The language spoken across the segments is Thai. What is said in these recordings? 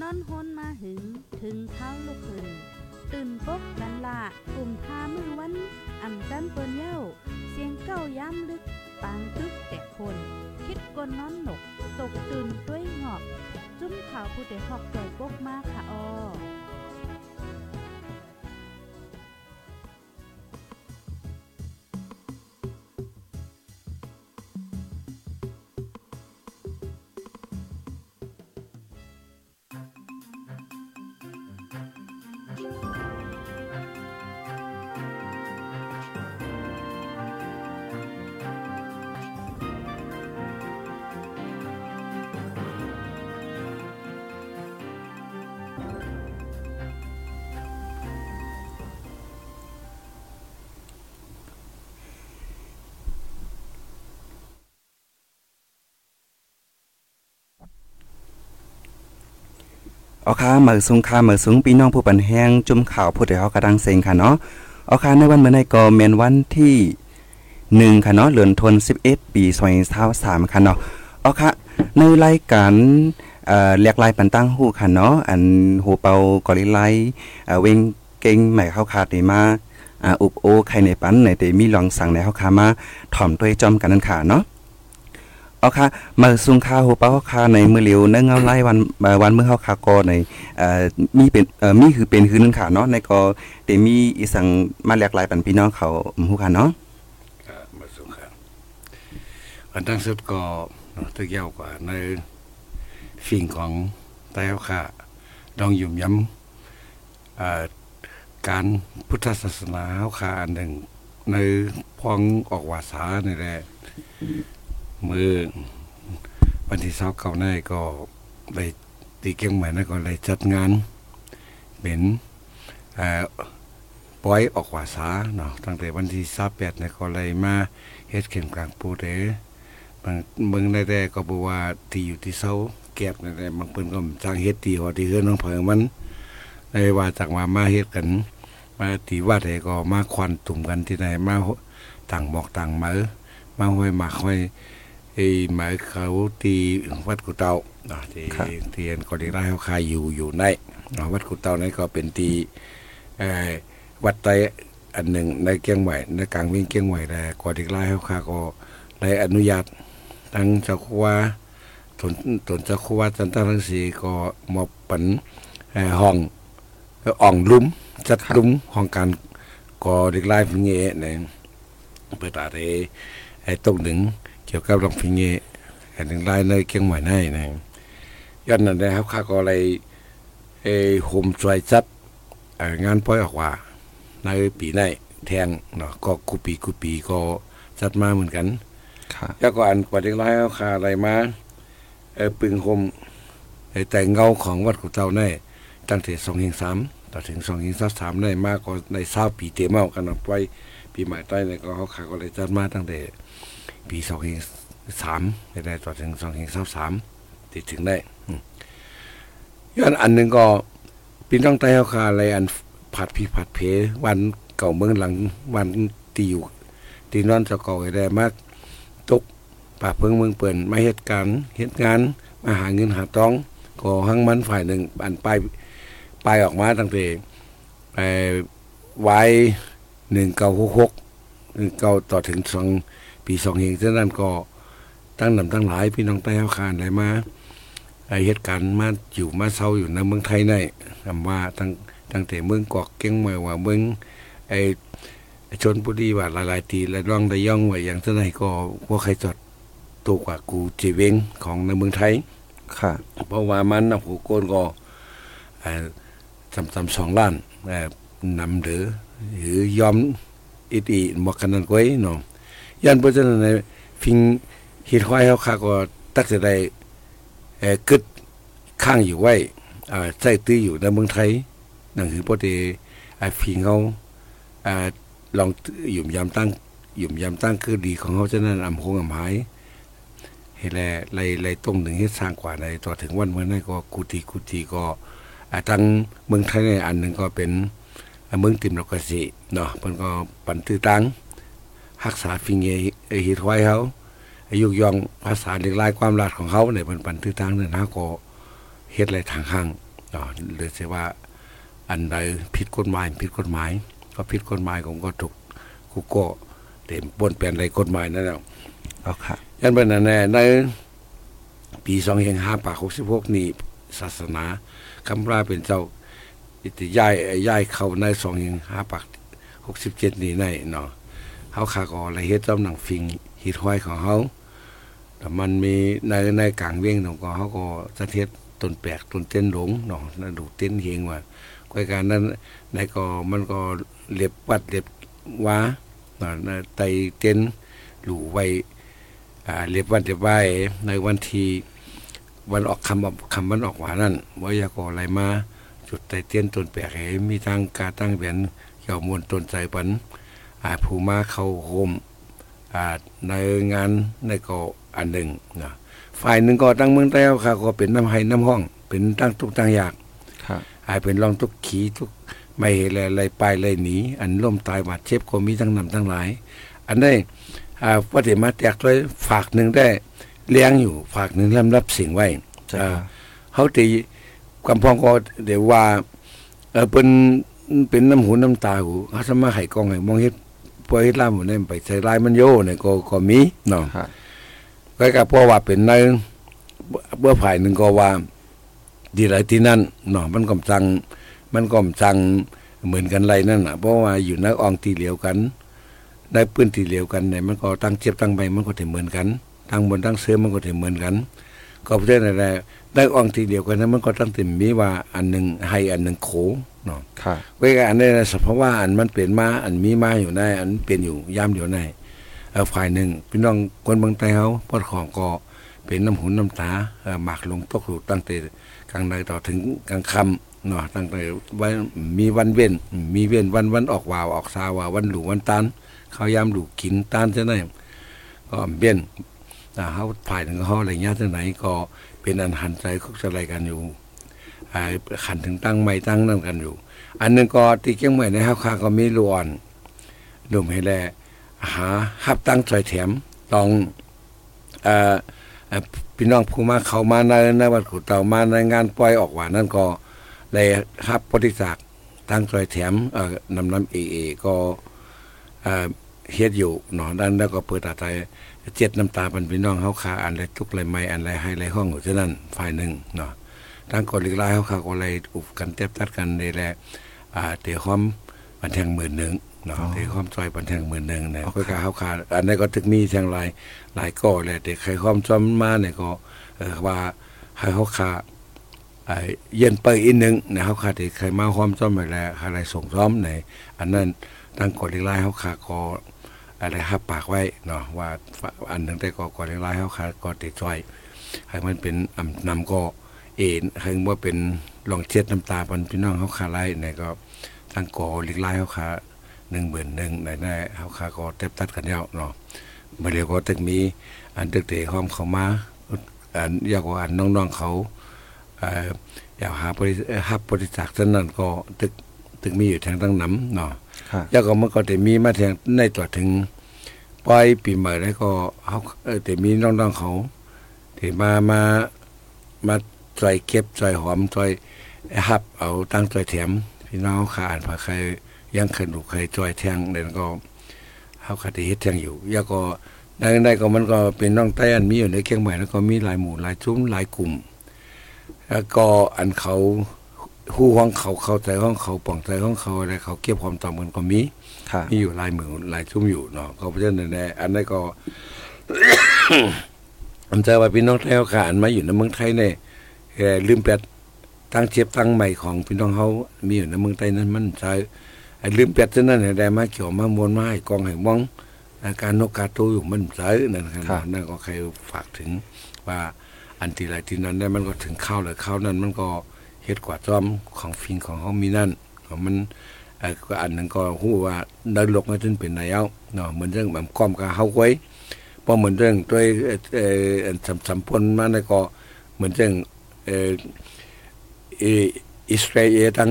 นอนฮนมาหึง ถึงเท้าลูกขึ้นตื่นปกกันละกลุ่มพามือวันอ่ำจันเปิ้นเย้า เสียงเก้าย้ำลึก ปางตึกแต่คน คิดกนนอนหนก ตกตื่นด้วยหงอบ จุ้มขาวผู้เดหอกใจปกมากค่ะออ เอาค่ะมือสูงค่ะมือสูงพี่น้องผู้ปันแห้งจุ่มข่าวผู้ใดเฮากระดังเซ็งค่ะเนาะเอาค่ะในวันเมื่อในก็แม่นวันที่1ค่ะเนาะเดือนธันวาคม11ปี2023ค่ะเนาะเอาค่ะในรายการเอ่อเรียกลายปันตั้งฮู้ค่ะเนาะอันหูเปากอลิไลเอ่อเวงเก่งใหม่เข้าคาได้มาอ่าอุบโอใครในปันในแต่มีลองสั่งในเฮาคามาถ่อมด้วยจอมกันนั่นค่ะเนาะ เอาค่ะมาซุงค่าหูเป้าคาในมือเหลียวเนื่องเอาไล่วันวันมื้อเฮาคาก็ในเอ่อมีเป็นเอ่อมีคือเป็นคือนึงค่ะเนาะในก็ได้มีอีสังมาหลากหลายปันพี่น้องเขาฮู้ค่ะเนาะครับมาส่งครับอันตั้งสุดก็ตึกยาวกว่าในฟิ่งของไต้เอาค่ะดองยุ่มย้ำเอ่อการพุทธศาสนาเฮาค่ะอันหนึ่งในพองออกวาสานี่แหละ มือวันที่เสาเก่าในก็ได้ตีเกียงใหม่นะก็เลยจัดงานเป็นปล่อยออกว่าสาเนาะตั้งแต่วันที่28เนี่ยก็เลยมาเฮ็ดเข็มกลางปูเด้บางเมืองได้แต่ก็บอกว่าที่อยู่ที่เซาแก็บนั่นแหละบางเพิ่นก็จ้างเฮ็ดตีว่าที่เฮือนน้องเพิงมันได้ว่าจากมามาเฮ็ดกัน มาที่วัดใดก็มาควันตุ่มกันที่ไหนมาต่างหมอกต่างเหมามาห้อยหมากห้อย ไอ้หมายเขาที่วัดกุเตาเนาะที่ครับที่อันก็ได้เฮาคายอยู่อยู่ในเนาะวัดกุเตานั้นก็เป็นที่เอ่อวัดไตอันหนึ่งในเกียงใหม่ในกลางวิ่งเกียงใหม่แต่กอดิกไล่เฮาคาก็ได้อนุญาตทั้งเจ้าคัวตนตนเจ้าคัวจันทรังสีก็มอบปันเอ่อห้องเอ่ออ่องลุ่มจัดลุ่มห้องการกอดิกไล่ฟิงเงเนี่ยเปิดอาเรไอ้ตรงหนึ่ง เกี่ยวกับลองฟิงเงอันหนึ่งไล่ในเกียงใหม่ในนะย้อนนั้นได้ครับข้าก็เลยเอ้โฮมช่วยจัดเอ่องานปล่อยออกว่าในปีในแทงเนาะก็คุปีคุปีก็จัดมาเหมือนกันค่ะแล้วก็อันกว่าเด็กร้อยเอาคาอะไรมาเออปึงโฮมไอ้แต่งเงาของวัดกุเจ้าในตั้งแต่สองหิงสามต่อถึงสองหิงสามสามในมากก็ในเศร้าปีเต็มเอากันเอาไปปีใหม่ใต้ในก็เขาขาก็เลยจัดมาตั้งแต่ ปีสองหิงสามได้ต่อถึงสองหิงสามสามติดถึงได้อืมย้อนอันหนึ่งก็พี่น้องใต้เฮาคาอะไรอันผัดพี่ผัดเพวันเก่าเมืองหลังวันตีอยู่ตีนอนเจะก่าให้ได้มากตกป่าเพิงเมืองเปิ่นมาเหตุการณ์เหตุงานมาหาเงินหาต้องก็หังมันฝ่ายหนึ่งอันไปไปออกมาตั้งแต่ไอ้ไว้หนึ่งเก้าหกหกหนึ่งเก้าต่อถึงสอง ปีสองเฮงเท่านั้นก็ตั้งนำตั้งหลายพี่น้องใต้เฮาคาอะไรมาไอเหตุการณ์มาอยู่มาเศร้าอยู่ในเมืองไทยในคำว่าตั้งตั้งแต่เมืองกอกเก้งเมืองว่าเมืองไอชนบุรีว่าหลายๆทีและร่องได้ย่องไว้อย่างเท่าไหนก็พวกใครจอดตัวกว่ากูจีเวงของในเมืองไทย ค่ะ เพราะว่ามันนะผู้โกนก็เอ่อสำสำสองล้านเอ่อนำหรือหรือยอมอิตีหมวกกันนั่นก้อยเนาะ ยันเพราะฉะนั้นในฟิงฮิดควายเฮาคาก็ตักจะได้เอ่อกึดข้างอยู่ไว้อ่าใส่ตื้ออยู่ในเมืองไทยนั่นคือพอดีฟิงเฮาอ่าลองหยุ่มยามตั้งหยุ่มยามตั้งคือดีของเขาฉะนั้นอำคงอำหายเฮ็ดแลไล่ไล่ตรงหนึ่งเฮ็ดสร้างกว่าในต่อถึงวันเมื่อนั้นก็กุฏิกุฏิก็อ่าทางเมืองไทยในอันหนึ่งก็เป็นเมืองติมรกสิเนาะเพิ่นก็ปันตื้อตัง รักษาฟิงเอเฮ็ดไว้เฮาอายุยองภาษาเรียกลายความลาดของเขาเนี่ยเพิ่นปันตื้อตังเนี่ยนะก็เฮ็ดอะไรทางข้างเนาะหรือสิว่าอันใดผิดกฎหมายผิดกฎหมาย ก็ผิดกฎหมายของก็ถูกกูก็เต็มปนเปลี่ยนในกฎหมายนั่นแหละเอาค่ะยันเป็นอันแน่ในปีสองเฮงห้าปากหกสิบหกนี่ศาสนาคำราเป็นเจ้าอิติย้ายย้ายเข้าในสองเฮงห้าปากหกสิบเจ็ดนี่ในเนาะ เขาขาก็อะไรเฮ็ดจำหนังฟิงหิดห้อยของเขาแต่มันมีในในกลางเวียงของก็เขาก็สะเทียดต้นแปลกต้นเต้นหลงเนาะนั่นดูเต้นเฮงว่าก้อยการนั้นในก็มันก็เล็บวัดเล็บว้าเนาะในไตเต้นหลู่ไว้อ่าเรียบวันเรียบไหวในวันที่วันออกคำออกคำวันออกหวานั่นว่ายากออะไรมาจุดไตเตียนต้นแปลกให้มีทางการตั้งเบียนเกี่ยวมวลต้นใจปัน ผู้มาเข้าโฮมอ่าในงานในก็อันหนึ่งนะฝ่ายหนึ่งก็ตั้งเมืองใต้ค่ะ ก็เป็นน้ำไห้น้ำห้อง เป็นตั้งทุกตั้งอยากค่ะอาจเป็นรองทุกขีทุกไม่เห็นอะไรอะไรไปเลยหนีอันล่มตายบาดเจ็บก็มีทั้งนำทั้งหลาย อันได้อ่าพระเดมาแตกด้วยฝากหนึ่งได้เลี้ยงอยู่ฝากหนึ่งลำรับสิ่งไว้ใช่อ่าค่ะเขาตีกำพองก็เดี๋ยวว่าเออเป็นเป็นน้ำหูน้ำตาหูเขาสมาให้กองให้มองเฮ็ด ปล่อยล่ามหมดเนี่ยไปใส่ลายมันโยเนี่ยก็ก็มีเนาะค่ะก็ก็เพราะว่าเป็นในเบื่อฝ่ายหนึ่งก็ว่าดีไรที่นั่นเนาะมันก็จังมันก็จังเหมือนกันไรนั่นน่ะเพราะว่าอยู่ในอองตีเหลียวกัน ได้ปืนตีเหลียวกันเนี่ยมันก็ตั้งเจ็บตั้งใบมันก็ถึงเหมือนกันตั้งบนตั้งเสื้อมันก็ถึงเหมือนกัน ก็เพราะฉะนั้นแหละ ได้อองตีเหลียวกันนั้นมันก็ตั้งแต่มีว่าอันหนึ่งให้อันหนึ่งโขเนาะค่ะเว้ยอันนี้นะสภาวะอันมันเปลี่ยนมาอันมีมาอยู่ในอันเป็นอยู่ยามอยู่ในเอ่อฝ่ายหนึ่งพี่น้องคนเมืองไทยเขาปอดของก็เป็นน้ำหูน้ำตาเอ่อหมากลงตกอยู่ตั้งแต่กลางในต่อถึงกลางค่ำเนาะตั้งแต่วันมีวันเว้น มีเว้นวันวันออกวาวออกซาวาวันหลูวันตานเขายามหลูกินตานเท่านั้นก็เบี้ยนอ่าเขาฝ่ายหนึ่งเขาอะไรเงี้ยเท่าไหนก็ เป็นอันหันใจคุกจะอะไรกันอยู่ขันถึงตั้งไม่ตั้งนั่นกันอยู่ อันหนึงก็ที่เชียงใหม่ในห้าคาก็มีลวนรวมให้แลหาฮับตั้งซอยแถมต้องอพี่น้องผู้มาเข้ามาในในวัดขุเต่ามาในงานปล่อยออกหวานนั่นก็ได้ฮับบริจาคตั้งซอยแถมนำน้ำเอเอก็เฮ็ดอยู่เนาะด้านแล้วก็เปิดอาใจ เจ็ดน้ำตาเป็นพี่น้องเฮาคาอันไรทุกไรไม่อันไรให้ไรห้องอยู่ที่นั่นฝ่ายหนึ่งเนาะตั้งกอลิกลายเขาเขาก็เลยอุบกันเต็บตัดกันในแหละอ่าเตะความบันแทงหมื่นหนึ่งเนาะเตะความซอยบันแทงหมื่นหนึ่งเนี่ยเพื่อการเขาขาดอันนี้นก็ถึงมีแทงหลายหลายก่อแหละแต่ใครความจอมมาเนี่ยก็เออว่าให้เขาขาไอ้เย็นไปอีกหนึ่งเนี่ยเขาขาดที่ใครมาความจอมไปแล้วอะไรส่งซ้อมในอันนั้นตั้งกอลิกลายเขาขาก็ อะไรหับปากไว้เนาะว่าอันหนึ่งแต่ก็กอลิกลายเขาขาก็ติดซอยให้มันเป็นอำนำก็เอ็นให้ว่าเป็นลองเช็ดน้ำตาปันพี่น้องเขาขาไล่เนี่ยก็ตั้งก่อลิกไล่เขาขาหนึ่งเบื่นหนึ่งในในเขาขาก็เต็บตัดกันแล้วเนาะมาเรียกว่าตึกมี อันตึกเตะห้อมเขามาอันอยากว่าอันน้องๆเขาเอ่ออยากหาบริเอ่อฮับบริจาคฉะนั้นก็ตึกตึกมีอยู่ทางตั้งน้ำเนาะค่ะแล้วก็มันก็จะมีมาแทงในตัวถึง ปล่อยปีใหม่แล้วก็เขาเออแต่มีน้องๆเขาที่มามามาใส่เก็บใส่หอมใส่ฮับ เอาตั้งใส่แถมพี่น้องขาอ่านผ่าใครยังเคยดูใครจอยแทงเด่นก็เขาคดีเฮ็ดแทงอยู่แล้วก็ได้ได้ก็มันก็เป็นน้องใต้อันมีอยู่ในเคียงใหม่แล้วก็มีหลายหมู่หลายชุ้มหลายกลุ่ม แล้วก็อันเขาหู้ห้องเขาเข้าใจห้องเขาป่องใจห้องเขาอะไรเขาเก็บความต่อมกันก็มี มีอยู่ลายหมื่นหลายชุ่มอยู่เนาะเพราะฉะนั้นแหละอันนั้นก็อันใจว่าพี่น้องไทยเขาขานมาอยู่ในเมืองไทยเนี่ยเอ่อลืมแปดตั้งเทียบตั้งใหม่ของพี่น้องเขามีอยู่ในเมืองไทยนั้นมันใช่ไอ้ลืมแปดเท่านั้นเนี่ยได้มาเกี่ยวมามวลมาให้กองให้มองอาการนกกาโตอยู่มันใช่นั่นครับนั่นก็ใครฝากถึงว่าอันทีไรที่นั้นได้มันก็ถึงข้าวเลยข้าวนั้น มันก็เฮ็ดกว่าจอมของฟิงของเขามีนั่นของมัน ก็อันหนึงก็ฮู้ว่าได้ลกมาจนเป็นนายเอาเนาะเหมือนเรื่องแบบก้อมกับเฮาไว้เพราะเหมือนเรื่องด้วยเอ่อเอ่ออันสัมสัมพลมาในก็เหมือนเรื่องเอ่อเอ่ออิสราเอลทั้ง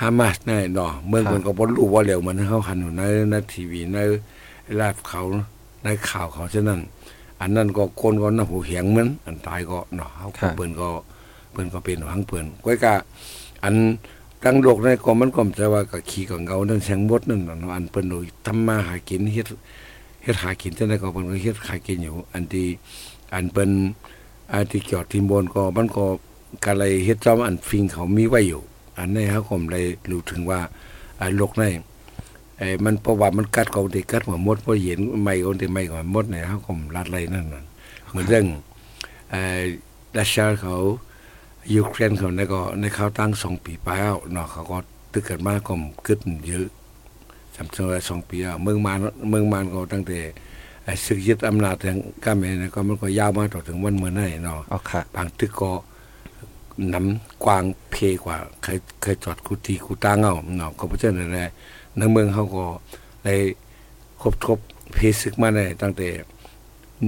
ฮามาสนี่เนาะเมืองมันก็บ่รู้ว่าแล้วมันเฮาหันอยู่ในในทีวีในลาดเขาในข่าวเขาฉะนั้นอันนั้นก็คนก็น่าหูเหียงเหมือนอันตายก็เนาะเฮาก็เปิ้นก็เปิ้นก็เป็นหวังเปิ้นก้อยกะอัน ตั้งโลกในก็มันก็จะว่าก็ขี้กับเงานั่นแสงมดนั่นนอันเปิ้นโดยทำมาหากินเฮ็ดเฮ็ดหากินจังได๋ก็เปิ้นก็เฮ็ดหากินอยู่ อันที่อันเปิ้นอันที่เกี่ยวทีมบนก็มันก็ก็เลยเฮ็ดจอมอันฟิงเขามีไว้อยู่ อันนี้เฮาก็เลยรู้ถึงว่าอันโลกในไอ้มันเพราะว่ามันกัดเขาได้กัดหัวมดเพราะเห็นไม่คนที่ไม่หัวมดเนี่ยเฮาก็ลัดไล่นั่นน่ะเหมือนเรื่องเอ่อรัสเซียเขา ยูเครนเขาเนี่ยก็ในเขาตั้งสองปีไปแล้วเนาะเขาก็ตึกกันมาก็กึดเยอะสามสิบสองปีแล้วเมืองมานเมืองมานก็ตั้งแต่ไอ้ศึกยึดอำนาจทางกาเมนก็มันก็ยาวมาต่อถึงวันเมื่อไหร่เนาะอ๋อค่ะบางตึกก็น้ำกว้างเพกว่าเคยเคยจอดกุฏิกุตางเอาเนาะก็เพราะฉะนั้นแหละในเมืองเขาก็ได้ครบทบเพศึกมาได้ตั้งแต่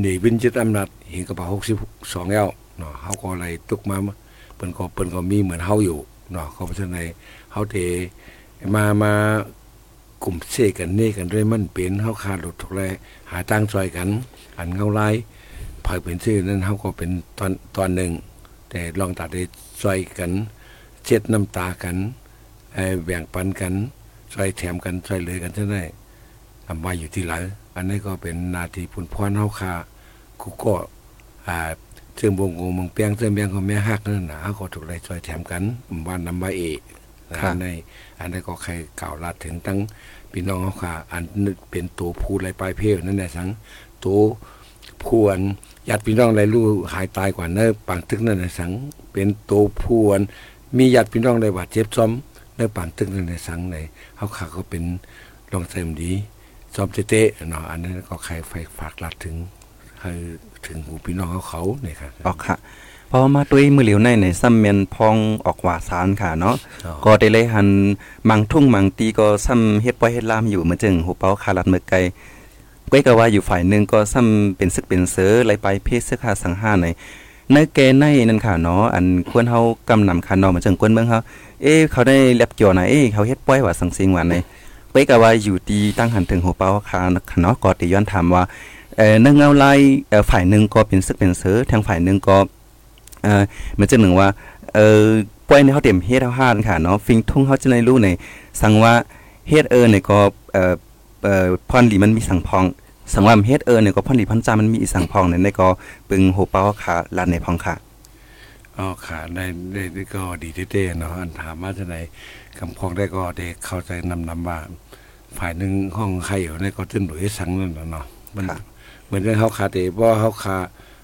หนีวินยึดอำนาจเห็นกระเป๋าหกสิบสองแล้วเนาะเขาก็เลยตุกมา เปิ้นก็เปิ้นก็มีเหมือนเฮาอยู่เนาะก็เพราะฉะนั้นเฮาเตมามา กลุ่มเสกันเน่กันด้วยมันเป็นเฮาขาดหลุดทุกแลหาตั้งซอยกัน อันเงาไล่ภายเป็นชื่อนั้นเฮาก็เป็นตอนตอนหนึ่ง แต่ลองตัดได้ซอยกันเช็ดน้ำตากันเอ่อแบ่งปันกันซอยแถมกันซอยเหลือกันเท่านั้นทำไว้อยู่ที่หลังอันนี้ก็เป็นนาทีพุนพรเฮาคากูก็อ่า เชิงบงงมงเปียงเชิงเปียงของแม่ฮักนั่นน่ะเฮาก็ถูกได้ซอยแถมกันบ้านนำไว้เอกอันนี้อันนี้ก็ใครกล่าวลาถึงตั้งพี่น้องเฮาคาอันนึกเป็นตัวผู้ไรปลายเพลนั่นแหละสังตัวพวนญาติพี่น้องไรรู้หายตายกว่าเนื้อปางตึกนั่นน่ะสังเป็นตัวพวน มีญาติพี่น้องได้บาดเจ็บซ้อมเนื้อปางตึกนั่นในสังในเฮาคาก็เป็นรองเสริมดีซ้อมเตะๆเนาะอันนั้นก็ใครไฟฝากลัดถึงให้ ถึงหูพี่น้องเขาเขาเนี่ยครับอ๋อค่ะพอมาด้วยมือเหลียวในในซ้ำเมียนพองออกหว่าสารค่ะเนาะอ๋อก็ได้เลยหันมังทุ่งมังตีก็ซ้ำเฮ็ดปล่อยเฮ็ดลามอยู่เหมือนจึงหูเป้าคาลัดมือไกลก้อยก็ว่าอยู่ฝ่ายหนึงก็ซ้ำเป็นซึกเป็นเสือไหลไปเพศเสื้อขาสังหาในในแกในนั่นค่ะเนาะอันควรเฮากำนำค่ะเนาะเหมือนจึงกวนเมืองเฮาเอ๊ะเขาได้แลบเกี่ยวนะเอ๊ะเขาเฮ็ดปล่อยว่าสังสิงว่าในก้อยก็ว่าอยู่ดีตั้งหันถึงหูเป้าคาเนาะก็ติย้อนถามว่า เอ่อเนื่องเอาไล่เอ่อฝ่ายหนึ่งก็เป็นซึกเป็นเสือทางฝ่ายหนึ่งก็เอ่อเหมือนจะหนึ่งว่าเอ่อป่วยในเขาเต็มเฮ็ดเฮาห้านค่ะเนาะฟิงทุ่งเขาจะได้รู้ในสังว่าเฮ็ดเออเนี่ยก็เอ่อเอ่อพรหลีมันมีสังพองสังว่าเฮ็ดเออเนี่ยก็พรหลีพันจามันมีอีสังพองเนี่ยในก็ปึงโหเป้าขาลานในพองค่ะอ๋อขาได้ได้ได้ก็ดีเต้ๆเนาะอันถามมาจากไหนกำพองได้ก็ได้เข้าใจนำนำว่าฝ่ายหนึ่งห้องใครอยู่ในก็ตื้นหลุยสังนั่นน่ะเนาะมันครับเห มือนเรื่องเขาขาเตะเพราะเขาขา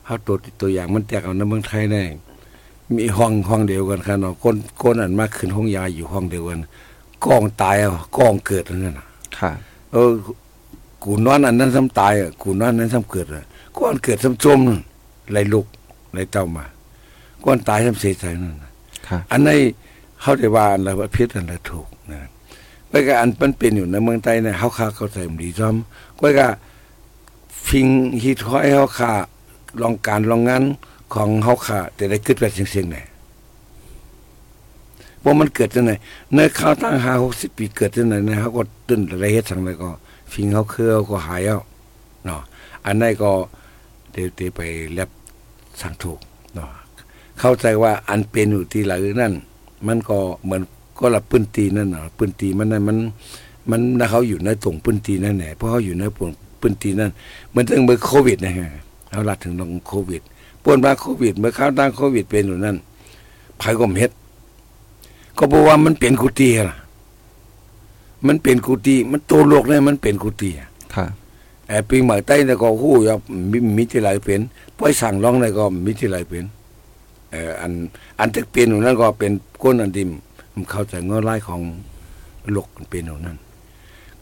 เขาตัวตัวอย่างมันแตกเอาในเมืองไทยแน่มีห้องห้องเดียวกันครับเนาะก้นก้นอันมากขึ้นห้องยาอยู่ห้องเดียวกันกองตายอะกองเกิดอันนั่นน่ะค่ะ เออ กูนอนอันนั้นซ้ำตายอะกูนอนอันนั้นซ้ำเกิดอะก้อนเกิดซ้ำจมนั่นไหลลุกไหลเต้ามาก้อนตายซ้ำเสียใจนั่นน่ะค่ะอันในเขาได้ว่าอันละว่าพิษอันละถูกนะไปก็อันมันเป็นอยู่ในเมืองไทยเนี่ยเขาคาเข้าใจมันดีซ้อมก็ก็ ฟิงฮิตห้อยเขาคาลองการลองงานของเขาคาแต่ได้เกิดแบบเสียงๆไหนว่ามันเกิดจังไหนในข้าวตั้งหาหกสิบปีเกิดจังไหนเนี่ยเขาก็ตื่นอะไรเฮ็ดสังเลยก็ฟิงเขาเครือก็หายเอาเนาะอันนั้นก็เดี๋ยวเดี๋ยวไปแลบสั่งถูกเนาะเข้าใจว่าอันเป็นอยู่ที่หลังนั่น มันก็เหมือนก็ละปื้นตีนั่นเน่ะปื้นตีมันนั่นมัน มันนะเขาอยู่ในตรงปื้นตีนั่นแหละเพราะเขาอยู่ในปน ปื้นตีนั่นเหมือนถึงเมื่อโควิดนะฮะเอาละถึงลงโควิดป่วนมาโควิด เมื่อเข้าตั้งโควิดเป็นอยู่นั่นภัยก็เฮ็ด ก็บอกว่ามันเป็นกุฏิล่ะ มันเป็นกุฏิมันตัวโลกเนี่ยมันเป็นกุฏิอะค่ะไอ้ปีใหม่ใต้เนี่ยก็ฮู้อยู่มีมีที่ไหลเป็นปล่อยสั่งร้องเนี่ยก็มีที่ไหลเป็นเอ่ออัน อันที่เป็นอยู่นั่นก็เป็นก้นอันดิมมันเข้าใจเงาไล่ของโลกมันเป็นอยู่นั่น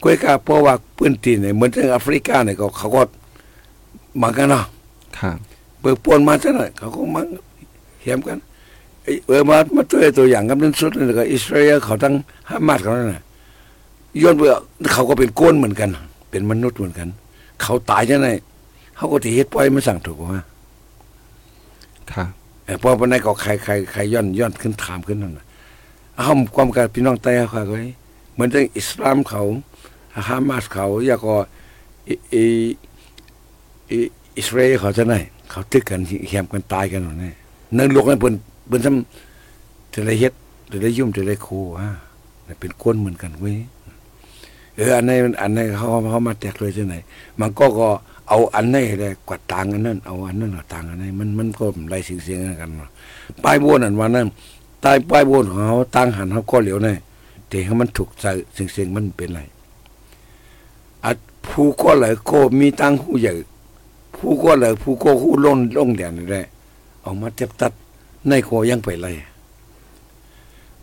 ก้อยกาเพราะว่าพื้นที่เนี่ยเหมือนทางแอฟริกาเนี่ยก็เขาก็มากันเนาะค่ะเปิดปวนมาซะหน่อยเขาก็มาเหียมกันไอ้เออมามาตัวตัวอย่างกับนั้นสุดเลยก็อิสราเอลเขาตั้งฮามาสเขานั่นน่ะย้อนเบื่อเขาก็เป็นก้นเหมือนกัน เป็นมนุษย์เหมือนกัน เขาตายจังไงเขาก็ที่เฮ็ดปล่อยมาสั่งถูกว่าค่ะเออพอวันนั้นก็ใครใครใครย้อนย้อนขึ้นถามขึ้นนั่นน่ะอ้าวความกับพี่น้องไต้เขาก็เหมือนเรื่องอิสลามเขา ฮามาสเขาอยากก็อิอิอิอิสราเอลเขาจะไหนเขาตึกกันเหียมกันตายกันหนี่นั่นโลกนั้นเพิ่นเบิ่นซ้ำจะได้เฮ็ดจะได้ยุ่มจะได้ครูฮะเป็นคนเหมือนกันเว้ยเอออันไหนอันไหนเขาเขามาแตกเลยจังไหน มันก็ก็เอาอันไหนได้กว่าต่างอันนั้นเอาอันนั้นต่างอันไหนมันมันก็ไล่เสียงๆกันเนาะป้ายโบนอันว่านั้นใต้ป้ายโบนของเขาตั้งหันเขาก็เหลียวในแต่ให้มันถูกใจเสียงๆมันเป็นไร อัดผู้ก็เลยก็มีตั้งหูใหญ่ผู้ก็เลยผู้ก็หูล้นลงแดนนี่แหละเอามาเจ็บตัดในโคยังไปไร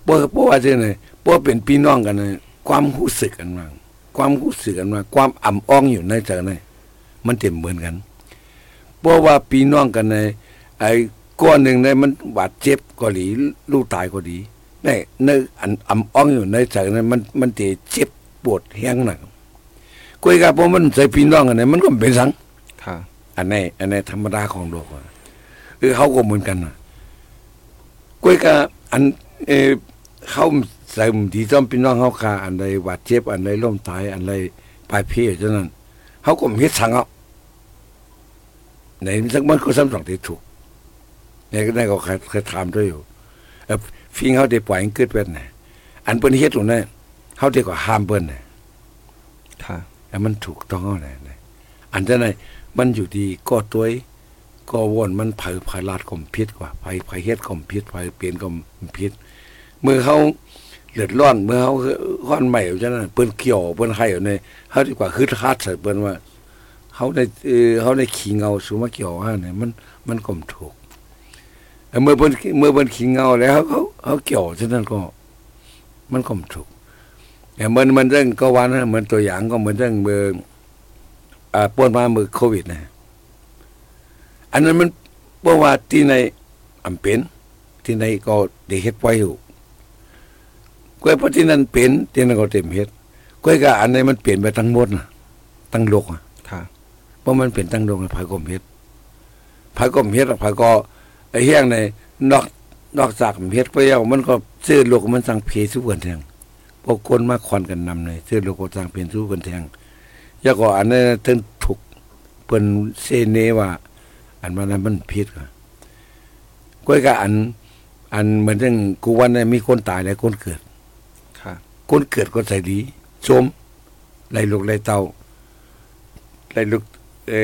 บ่บ่ว่าจังได๋บ่เป็นพี่น้องกันนะความรู้สึกกันว่าความรู้สึกกันว่าความอ่ำอ้องอยู่ในใจนั้นมันเต็มเหมือนกันบ่ว่าพี่น้องกันในไอ้ก้อนหนึ่งในมันบาดเจ็บก็ดีลูกตายก็ดีในในอันอ่ำอ้องอยู่ในใจนั้นมันมันเจ็บปวดแฮงหน่ะคุยกับพวกมันใส่พี่น้องกันเนี่ยมันก็เป็นสังค่ะอันในอันในธรรมดาของโลกอะเออเขาก็เหมือนกันนะกล้วยกับอันเออเขาใส่ดีจอมพี่น้องเขาคาอันใดบาดเจ็บอันใดล้มตายอันใดปลายเพศฉะนั้นเขาก็มีสังเอาในสักมันก็ซ้ำสองที่ถูกในก็ได้ก็เคยเคยถามด้วยอยู่เออฟิงเขาได้ปล่อยให้เกิดเป็นน่ะอันเปิ้นเฮ็ดตรงนั้นเขาได้ก็ห้ามเปิ้นน่ะค่ะ แล้วมันถูกต้องเอาไหนไหนอันจะไหนมันอยู่ดีก็ตัวก็วนมันเผยไผลาดก็พิษกว่าไผไผเฮ็ดก็พิษไผเปลี่ยนก็พิษเมื่อเขาเลือดร้อนเมื่อเขาร้อนใหม่ฉะนั้นเปิ้นเกี่ยวเปิ้นให้อยู่ในเขาดีกว่าคือคาดใส่เปิ้นว่าเขาได้เออเขาได้ขี้เงาสูมาเกี่ยวว่าเนี่ยมันมันก็ถูกแต่เมื่อเปิ้นเมื่อเปิ้นขี้เงาแล้วเขาเขาเกี่ยวฉะนั้นก็ มันก็ถูก เหมือนมันเรื่องก็วันนะเหมือนตัวอย่างก็เหมือนเรื่องเมื่ออ่าป่วนมาเมื่อโควิดนะอันนั้นมันเพราะว่าที่ในอำเป็น ที่ในก็ได้เฮ็ดไว้อยู่กล้วยเพราะที่นั่นเป็นที่นั่นก็เต็มเฮ็ดกล้วยก็อันนี้มันเปลี่ยนไปทั้งหมดนะทั้งโลกอะค่ะเพราะมันเป็นทั้งโลกนะภายกรมเฮ็ดภายกรมเฮ็ดภายก็ไอ้เฮียงในนอกนอกจากเฮ็ดไปแล้วมันก็ซื้อโลกมันสั่งเพสุเพิ่นแทง พวกคนมาควันกันนำเลยซื้อโลโกต่างเปลี่ยนสู้กันแทงยาก็อันนั้นถึงถูกเปิ้นเซเนว่า อันว่านั้นมันผิดก็ก้อยก็อัน อันเหมือนจังกูวันนั้นมีคนตายแล้วคนเกิดค่ะคนเกิดก็ใส่ดีชมไล่ลูกไล่เต้าไล่ลูกเอ่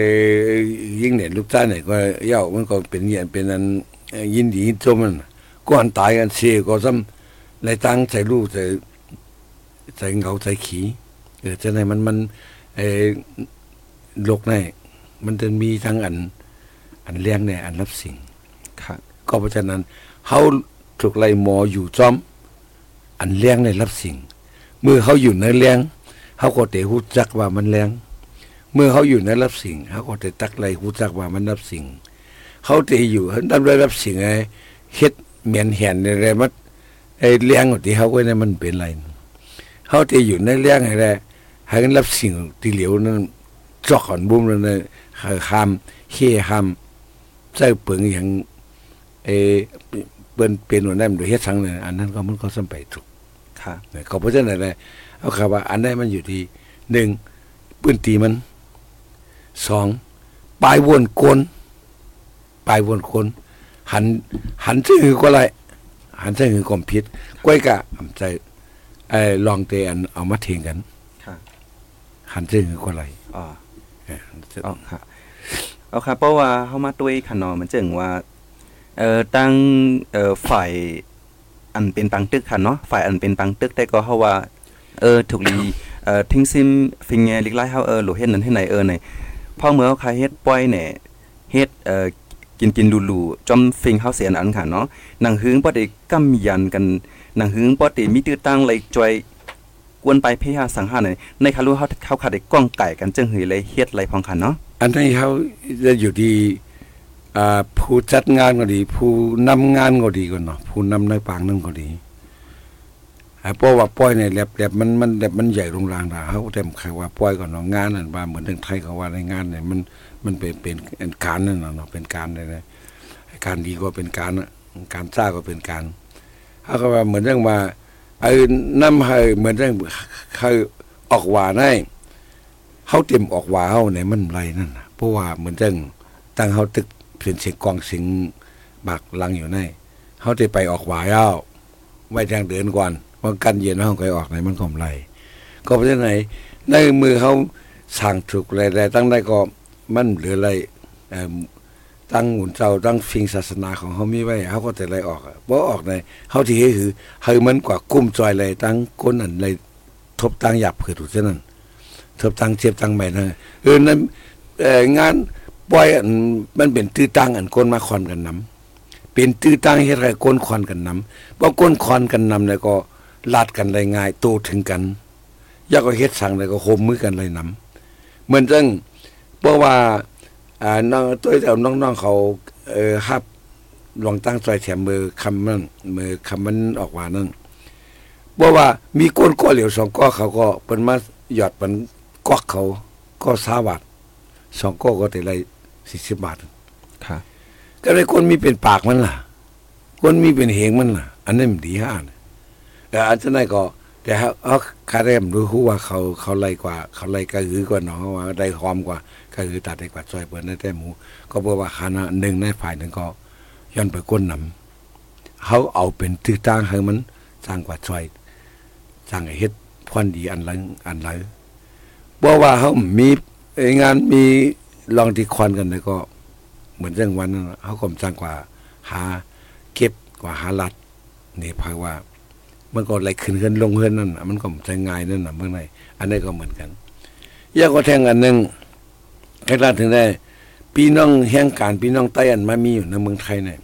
อยิ่งเนี่ยลูกจ้าเนี่ยก็เย่ามันก็เป็นเนี่ยเป็นอันเอ่อยินดีชมมันก่อนตายกันเสียก็ซ้ำไล่ตังใส่ลูกใส่ ใส่เงาใส่ขีเออจะไหนมันมันไอ้โลกในมันจะมีทั้งอัน อันเลี้ยงในอันรับสิ่งค่ะก็เพราะฉะนั้นเขาถูกไล่หมออยู่จอม อันเลี้ยงในรับสิ่ง เมื่อเขาอยู่ในเลี้ยงเขาก็เตะหูจักว่ามันเลี้ยงเมื่อเขาอยู่ในรับสิ่งเขาก็เตะตักไล่หูจักว่ามันรับสิ่ง เขาเตะอยู่เขาดับได้รับสิ่งไอ้เฮ็ดเหมียนแหนอะไรมันไอ้เลี้ยงที่เขาก็เนี่ยมันเป็นไร เขาที่อยู่ในเรื่องอะไรให้กันรับสิ่งที่เหลียวนั้นจอกขอนบุ้มแล้วนะคำเฮียคำใส่เปิงอย่างเออเปิ้นเป็นหัวหน้ามันเฮ็ดสังเนี่ยอันนั้นก็มันก็สำไปถูกค่ะเนี่ยเขาเพราะฉะนั้นเลยเอาคำว่า อันใดมันอยู่ที่หนึ่งปืนตีมันสองปลายวนโกนปลายวนโกนหัน หันซึ่งก็ไรหันซึ่งก็ผิดก้อยกะใจ ไอ้ลองเตอันเอามาเทียงกันค่ะหันซึ่งก็ไรอ๋อเอ้ยอ๋อค่ะเอาค่ะเพราะว่าเฮามาด้วยขนอมันจึงว่าเอ่อตั้งเอ่อฝ่ายอันเป็นปังตึกค่ะเนาะฝ่ายอันเป็นปังตึกแต่ก็เฮาว่าเออถูกลีเอ่อทิ้งซิมฟิงแงลิกไลเฮาเออหลูเฮ็ดนั้นให้ไหนเออไหนพอเมื่อเขาใครเฮ็ดปล่อยเนี่ยเฮ็ดเอ่อกินกินลูๆจอมฟิงเฮาเสียอันค่ะเนาะหนังหึงบ่ได้กำยันกัน หนังหึงบ่ได้มีตื้อตั้งเลยจอยกวนไปเพหาสังหารในในคารู้เฮาเขาขาดได้ก้องไก่กันจึงหือเลยเฮ็ดไรพองค่ะเนาะอันนี้เขาจะอยู่ที่อ่าผู้จัดงานก็ดี ผู้นำงานก็ดีกันเนาะผู้นำในปางนั่นก็ดีไอ้เพราะว่าปล่อยในแลบแลบมันมันแลบมันใหญ่โรงรางดาเขาเต็มใครว่าปล่อยก่อนเนาะงานนั่นว่าเหมือนทางไทยเขาว่าในงานเนี่ยมันมันเป็นเป็นการนั่นเนาะเป็นการเลยนะการดีก็เป็นการการสร้างก็เป็นการ เขาก็ว่าเหมือนเรื่องว่าไอ้น้ำให้เหมือนเรื่องเขาออกหวานให้เขาเตรียมออกว่าเขาในมันไรนั่นเพราะว่าเหมือนจังตั้งเขาตึกเปลี่ยนเสียงกองเสียงบากลังอยู่ในเขาจะไปออกหวายเอาไว้ทางเดินก่อนว่ากันเย็นห้องไปออกไหนมันก็ไรก็เพราะฉะนั้นในมือเขาสั่งถูกอะไรตั้งได้ก็มันเหลืออะไร ตั้งหุ่นเจ้าตั้งฟิงศาสนาของเขามีไว้เขาก็แต่ไรออกเพราะออกในเขาที่ให้คือให้มันกว่ากุ้มจอยเลยตั้งก้นอันเลยทบตั้งหยับเผื่อถูกเช่นนั้นทบตั้งเจ็บตั้งใหม่นะเออนั้นงานปล่อยอันมันเป็นตื้อตั้งอันก้นมาคอนกันน้ำเป็นตื้อตั้งเฮ็ดไรก้นคอนกันน้ำเพราะก้นคอนกันน้ำแล้วก็ลาดกันได้ง่ายโตถึงกันยากก็เฮ็ดสั่งแล้วก็โฮมมือกันเลยน้ำเหมือนจังเพราะว่า อ่าน้องตัวแต่น้องๆเขาเอ่อฮับลองตั้งใจแถมมือคำนั้นมือคำมันออกว่านั่นเพราะว่ามีก้นก้อเหลียวสองก้อเขาก็เป็นมาหยอดเป็นกอกเขาก็สาบาทสองก้อก็แต่ไรสี่สิบบาทค่ะก็เลยคนมีเป็นปากมันล่ะ คนมีเป็นเหงมันล่ะ อันนั้นมันดีฮะแต่อันนั้นก็แต่เขาคาเรมรู้ว่าเขาเขาไล่กว่า เขาไล่กระหือกว่าน้องว่าได้หอมกว่า ก็คือตัดได้กว่าซอยเปิดในแต่หมู ก็เพราะว่าคณะหนึ่งในฝ่ายหนึ่งก็ย้อนไปก้นนำเขาเอาเป็นตื้อตั้งให้มันสร้างกว่าซอยสร้างเฮ็ดพรดีอันหลังอันหลังบอกว่าเขามีงานมีลองที่ควันกันเลยก็ เหมือนเรื่องวันนั้นเขาก็สร้างกว่าหาเก็บกว่าหาลัดนี่พายว่า มันก็ไหลขึ้นขึ้นลงขึ้นนั่นมันก็ใช้ง่ายนั่นน่ะเมื่อไหร่อันนี้ก็เหมือนกันยากก็แทงอันหนึ่ง ให้เราถึงได้พี่น้องแห่งการพี่น้องใต้อันมามีอยู่ในเมืองไทยเนี่ย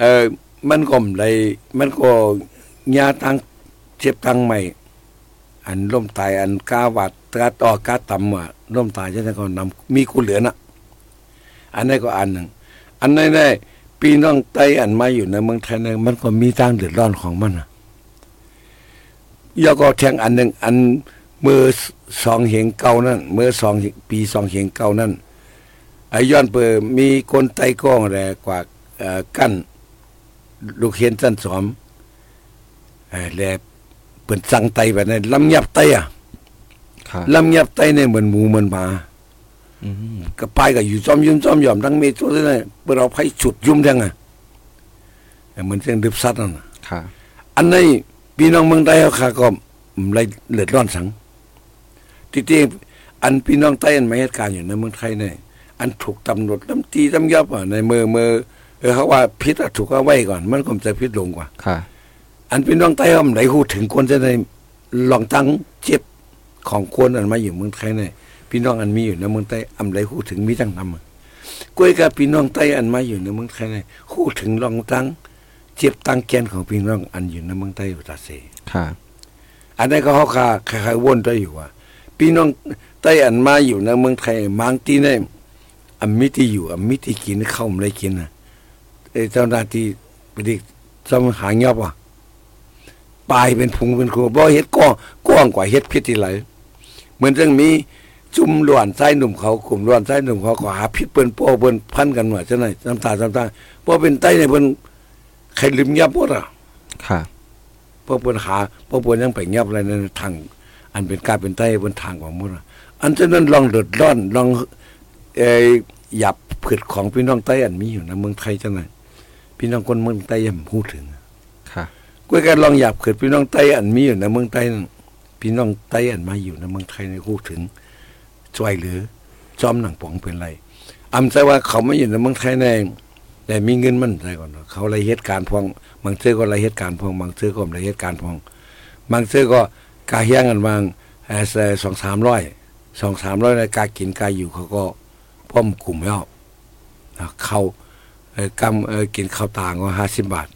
เออมันก็ได้มันก็ยาตังเจ็บตังใหม่ อันล่มตายอันกาวัดกาต่อกาต่ำอะล่มตายจะได้ก็นำมีกูเหลือน่ะ อันนี้ก็อันหนึ่งอันนี้ได้พี่น้องไต้อันมาอยู่ในเมืองไทยเนี่ยมันก็มีทางเดือดร้อนของมันอะยาก็แทงอันหนึ่งอัน เมื่อสองเหงเก่านั่นเมื่อสองปีสองเหงเก่านั่นไอ้ย้อนเปิดมีคนไต้ก้องแรกว่ากั้นลูกเห็นสั้นสอมแลเปิ่นสั่งไตแบบนั้นลำยับไตอะค่ะลำยับไตเนี่ยเหมือนหมูเหมือนหมาอืมก็ไปก็อยู่จอมยุ่มจอมยอมทั้งเมตัวเลยเปิดเอาไผฉุดยุ่มทั้งอะเหมือนเสียงดึบซัดนั่นน่ะค่ะอันนี้พี่น้องเมืองใต้เขาค่ะก็ไรเลือดร้อนสัง ที่ที่อันพี่น้องใต้อันมาเหตุการณ์อยู่ในเมืองไทยเนี่ยอันถูกตำรวจตำตีตำยับอะในมือมือเออเขาว่าพิษอะถูกเอาไว้ก่อน มันก็จะพิษลงกว่าค่ะ อันพี่น้องใต้เขาไหนหูถึงคนจะได้ลองตั้งเจ็บของคนอันมาอยู่เมืองไทยเนี่ยพี่น้องอันมีอยู่ในเมืองใต้อำไรหูถึงมีตั้งนำกล้วยกับพี่น้องใต้อันมาอยู่ในเมืองไทยเนี่ยหูถึงลองตั้งเจ็บตั้งแกนของพี่น้องอันอยู่ในเมืองใต้อยู่ตาเสค่ะ อันนี้ก็เขาคาคล้ายๆวนตัวอยู่ว่า พี่น้องใต้อันมาอยู่ในเมืองไทยบางที่เนี่ยอันมิที่อยู่อันมิที่กินเข้าไม่ได้กินนะไอ้เจ้าหน้าที่ไปดิจอมหางยอบว่ะปลายเป็นพุงเป็นครัวบ่เฮ็ดก้องก้องกว่าเฮ็ดพิษที่ไหลเหมือนจังมีจุ่มล้วนไส้หนุ่มเขากลุ่มล้วนไส้หนุ่มเขาก็หาพิษเปิ้นโป้เปิ้นพันกันว่าจังได๋น้ำตาน้ำตาเพราะเป็นไต้เนี่ยเพิ่นใครลืมยับหมดอะค่ะเพราะเปิ้นหาเพราะเปิ้นยังไปเงียบอะไรในทาง อันเป็นกลารเป็นใต้บนทางของมุนอันฉะนั้นลองเดือดร้อนลองเอ่อหยับผืดของพี่น้องใต้อันมีอยู่ในเมืองไทยจังไดพี่น้องคนเมืองใต้ยังพูดถึงค่ะกวยกันลองหยับผืดพี่น้องใต้อันมีอยู่ในเมืองใต้นั่นพี่น้องใต้อันมาอยู่ในเมืองไทยในพูดถึงช่วยเหลือจอมหนังป๋องเป็นไรอำใจว่าเขาไม่อยู่ในเมืองไทยแน่แต่มีเงินมันใจก่อนเนาะเขาอะไรเหตุการณ์พองบางเทื่อก็อะไรเหตุการณ์พองบางเทื่อก็อะไรเหตุการณ์พองบางเทื่อก็ กาเฮียงกันบางเอ่อสองสามร้อยสองสามร้อยในกากินกาอยู่เขาก็พ่อมกลุ่มแล้วนะเขาเอ่อกำเอ่อกินข้าวต่างก็ห้าสิบบาท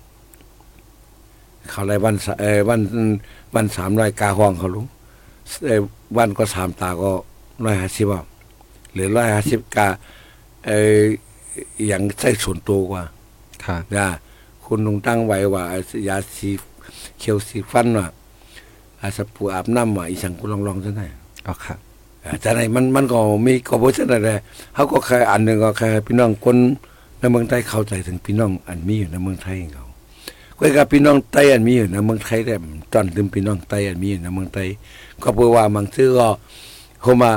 เขาไรวันสะเอ่อวันวันสามร้อยกาห้องเขาลุงเอ่อวันก็สามตาก็ร้อยห้าสิบอะหรือร้อยห้าสิบกาเอ่ออย่างใช้ส่วนตัวกว่าค่ะนะคุณลุงตั้งไว้ว่า ยาสีเขียวสีฟันว่ะ อาสปูอาบน้ำว่ะอีสังคุณลองลองซะหน่อยอ๋อค่ะอ่าแต่ไหนมันมันก็มีก็บ่ใช่อะไรเขาก็แค่อันหนึ่งก็แค่พี่น้องคนในเมืองไทยเข้าใจถึงพี่น้องอันมีอยู่ในเมืองไทยของเขาก็กับพี่น้องไต้อันมีอยู่ในเมืองไทยแต่ตอนถึงพี่น้องไต้อันมีอยู่ในเมืองไทยก็เพราะว่าบางซื่อก็เขามา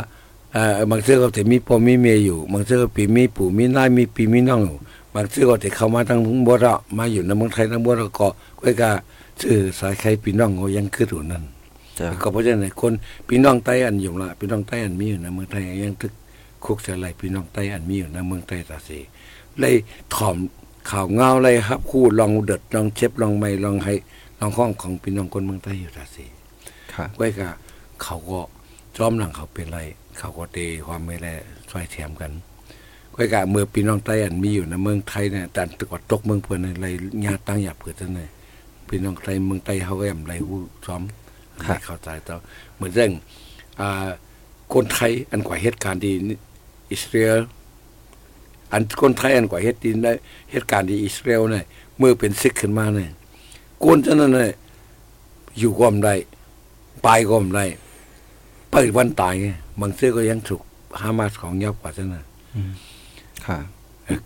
เอ่อบางซื่อก็จะมีพ่อมีเมียอยู่บางซื่อก็ปีมีปู่มีน้ามีปีมีน้องอยู่บางชื่อก็ที่เข้ามาทางบ่ละมาอยู่ในเมืองไทยทั้งบ่ละก็ก้อยก็ ชื่อสายใครพี่น้องก็ยังคืออยู่นั่นจ้ะก็เพราะฉะนั้นคนพี่น้องไต้อันอยู่ละพี่น้องไต้อันมีอยู่ในเมืองไทยยังทึกคุกเสียไหลพี่น้องไต้อันมีอยู่ในเมืองไทยตาสีเลยถ่อมข่าวเงาเลยครับ คู่ลองเดือดลองเช็บลองไม่ลองให้ลองห้องของพี่น้องคนเมืองไทยอยู่ตาสีค่ะไว้ก็เขาก็จอมหลังเขาเป็นไร เขาก็เตความไม่แลช่วยแถมกันไว้ก็เมื่อพี่น้องไต้อันมีอยู่ในเมืองไทยเนี่ยแต่ตะกอดตกเมืองเพื่อนอะไรญาติตั้งหยับเพื่อนนั่นเลย พี่น้องไทยเมืองไต้เขาก็ยำไรหู้ซ้อมครับให้เข้าใจต่อเหมือนเรื่องอ่าคนไทยอันกว่าเหตุการณ์ดีอิสราเอลอันคนไทยอันกว่าเหตุดีได้เหตุการณ์ดีอิสราเอลเนี่ยเมื่อเป็นซิกขึ้นมาเนี่ยกวนจะนั่นเนี่ยอยู่ก็ไม่ได้ไปก็ไม่ได้เปิดวันตายไงบางเสื้อก็ยังถูกฮามาสของยับกว่าจะนั่นค่ะ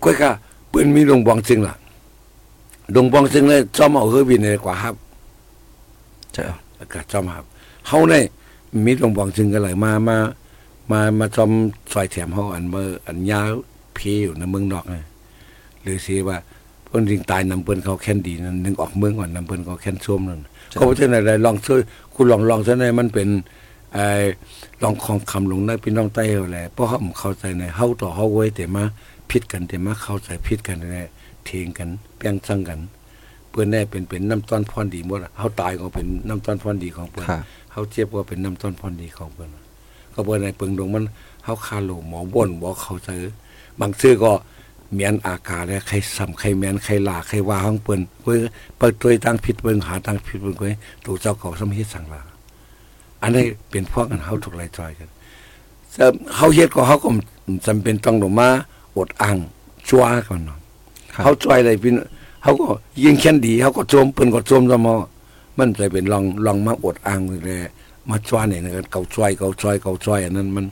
ก้อยก็ปืนมีดงบองซึ่งล่ะดงบองซึ่งเลยจอมเอาเฮือบินเลยกว่าครับจ้ะ อากาศจอมครับเฮาเนี่ยมีดงบองซึ่งกันเลยมามามามาจอมซอยแถมเฮาอันเมื่ออันยาวพีอยู่ในเมืองนอกไงหรือสิว่าเพิ่นริงตายนำเพิ่นเขาแค้นดีนั่นนึงออกเมืองก่อนนำเพิ่นเขาแค้นส้วมนั่นก็เพราะฉะนั้นเลยลองช่วยคุณลองลองซะหน่อยมันเป็นไอ้ลองของคำลงในพี่น้องใต้เฮาแหละเพราะเขาเข้าใจในเฮาต่อเฮาไว้แต่มา ผิดกันแต่มาเข้าใจผิดกันแน่เถียงกันเปียงซังกัน เพื่อนแน่เป็นเป็นน้ำต้นพรดีหมดอะเฮาตายก็เป็นน้ำต้นพรดีของเพิ่นค่ะเฮาเจ็บก็เป็นน้ำต้นพรดีของเพิ่นก็เพิ่นในเปิงดงมันเฮาคาโลหมอบ่นบ่เข้าใจบางซื่อก็เมียนอากาศและใครซ้ำใครแม่นใครลาใครว่าของเปิ้นเพิ่นเปิดตัวตั้งผิดเบิ่งหาตั้งผิดเบิ่งไว้ตูเจ้าเขาสมเฮ็ดสั่งลาอันนี้เป็นพวกกันเฮาถูกไล่จอยกันแต่เฮาเฮ็ดก็เฮาก็จำเป็นต้องลงมา อดอ้างชัวก่อนเนาะครับเขาจ่อยอะไรพี่นเขาก็ยิงแค้นดีเขาก็โจมเปิ้นก็โจมซะมอมันจะเป็นลองลองมาอดอ้างเลยมาจ้วเนี่ยนะเกาจ้อยเกาจ้อยเกาจ้อยอันนั้นมัน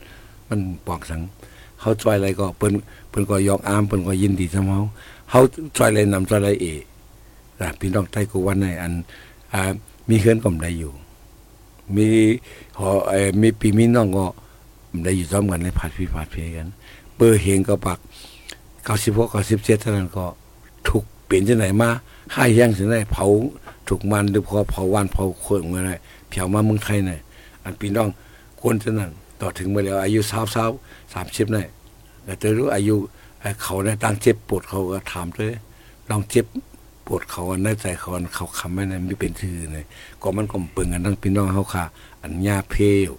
มันปอกสังเขาจ้อยอะไรก็เปิ้นเปิ้นก็ยอกอามเปิ้นก็ยินดีซะมอเขาจ้อยอะไรนำจ้อยอะไรเอนะพี่น้องไทยกูวันในอันอ่ามีเฮือนก็ได้อยู่ มีหอเอ่อมีปีมีน้องก็ได้อยู่ซ้อมกันในผัดพี่ผัดเพกัน เบอร์เฮงก็ปักเก้าสิบหกเก้าสิบเจ็ดเท่านั้นก็ถูกเปลี่ยนที่ไหนมาค่ายย่างที่ไหนเผาถูกมันหรือพอเผาวันเผาโคนมาได้เผามาเมืองไทยเนี่ยอันพี่น้องคนที่นั่นต่อถึงมาแล้วอายุสาวสาวสามสิบเนี่ยแต่จะรู้อายุเขาเนี่ยตั้งเจ็บปวดเขาก็ถามเลยลองเจ็บปวดเขาอันในใจเขาอันเขาคำไม่นั้นไม่เป็นชื่อเลยก็มันก็เปิงกันทั้งพี่น้องเขาค่ะ อันญาเพลยว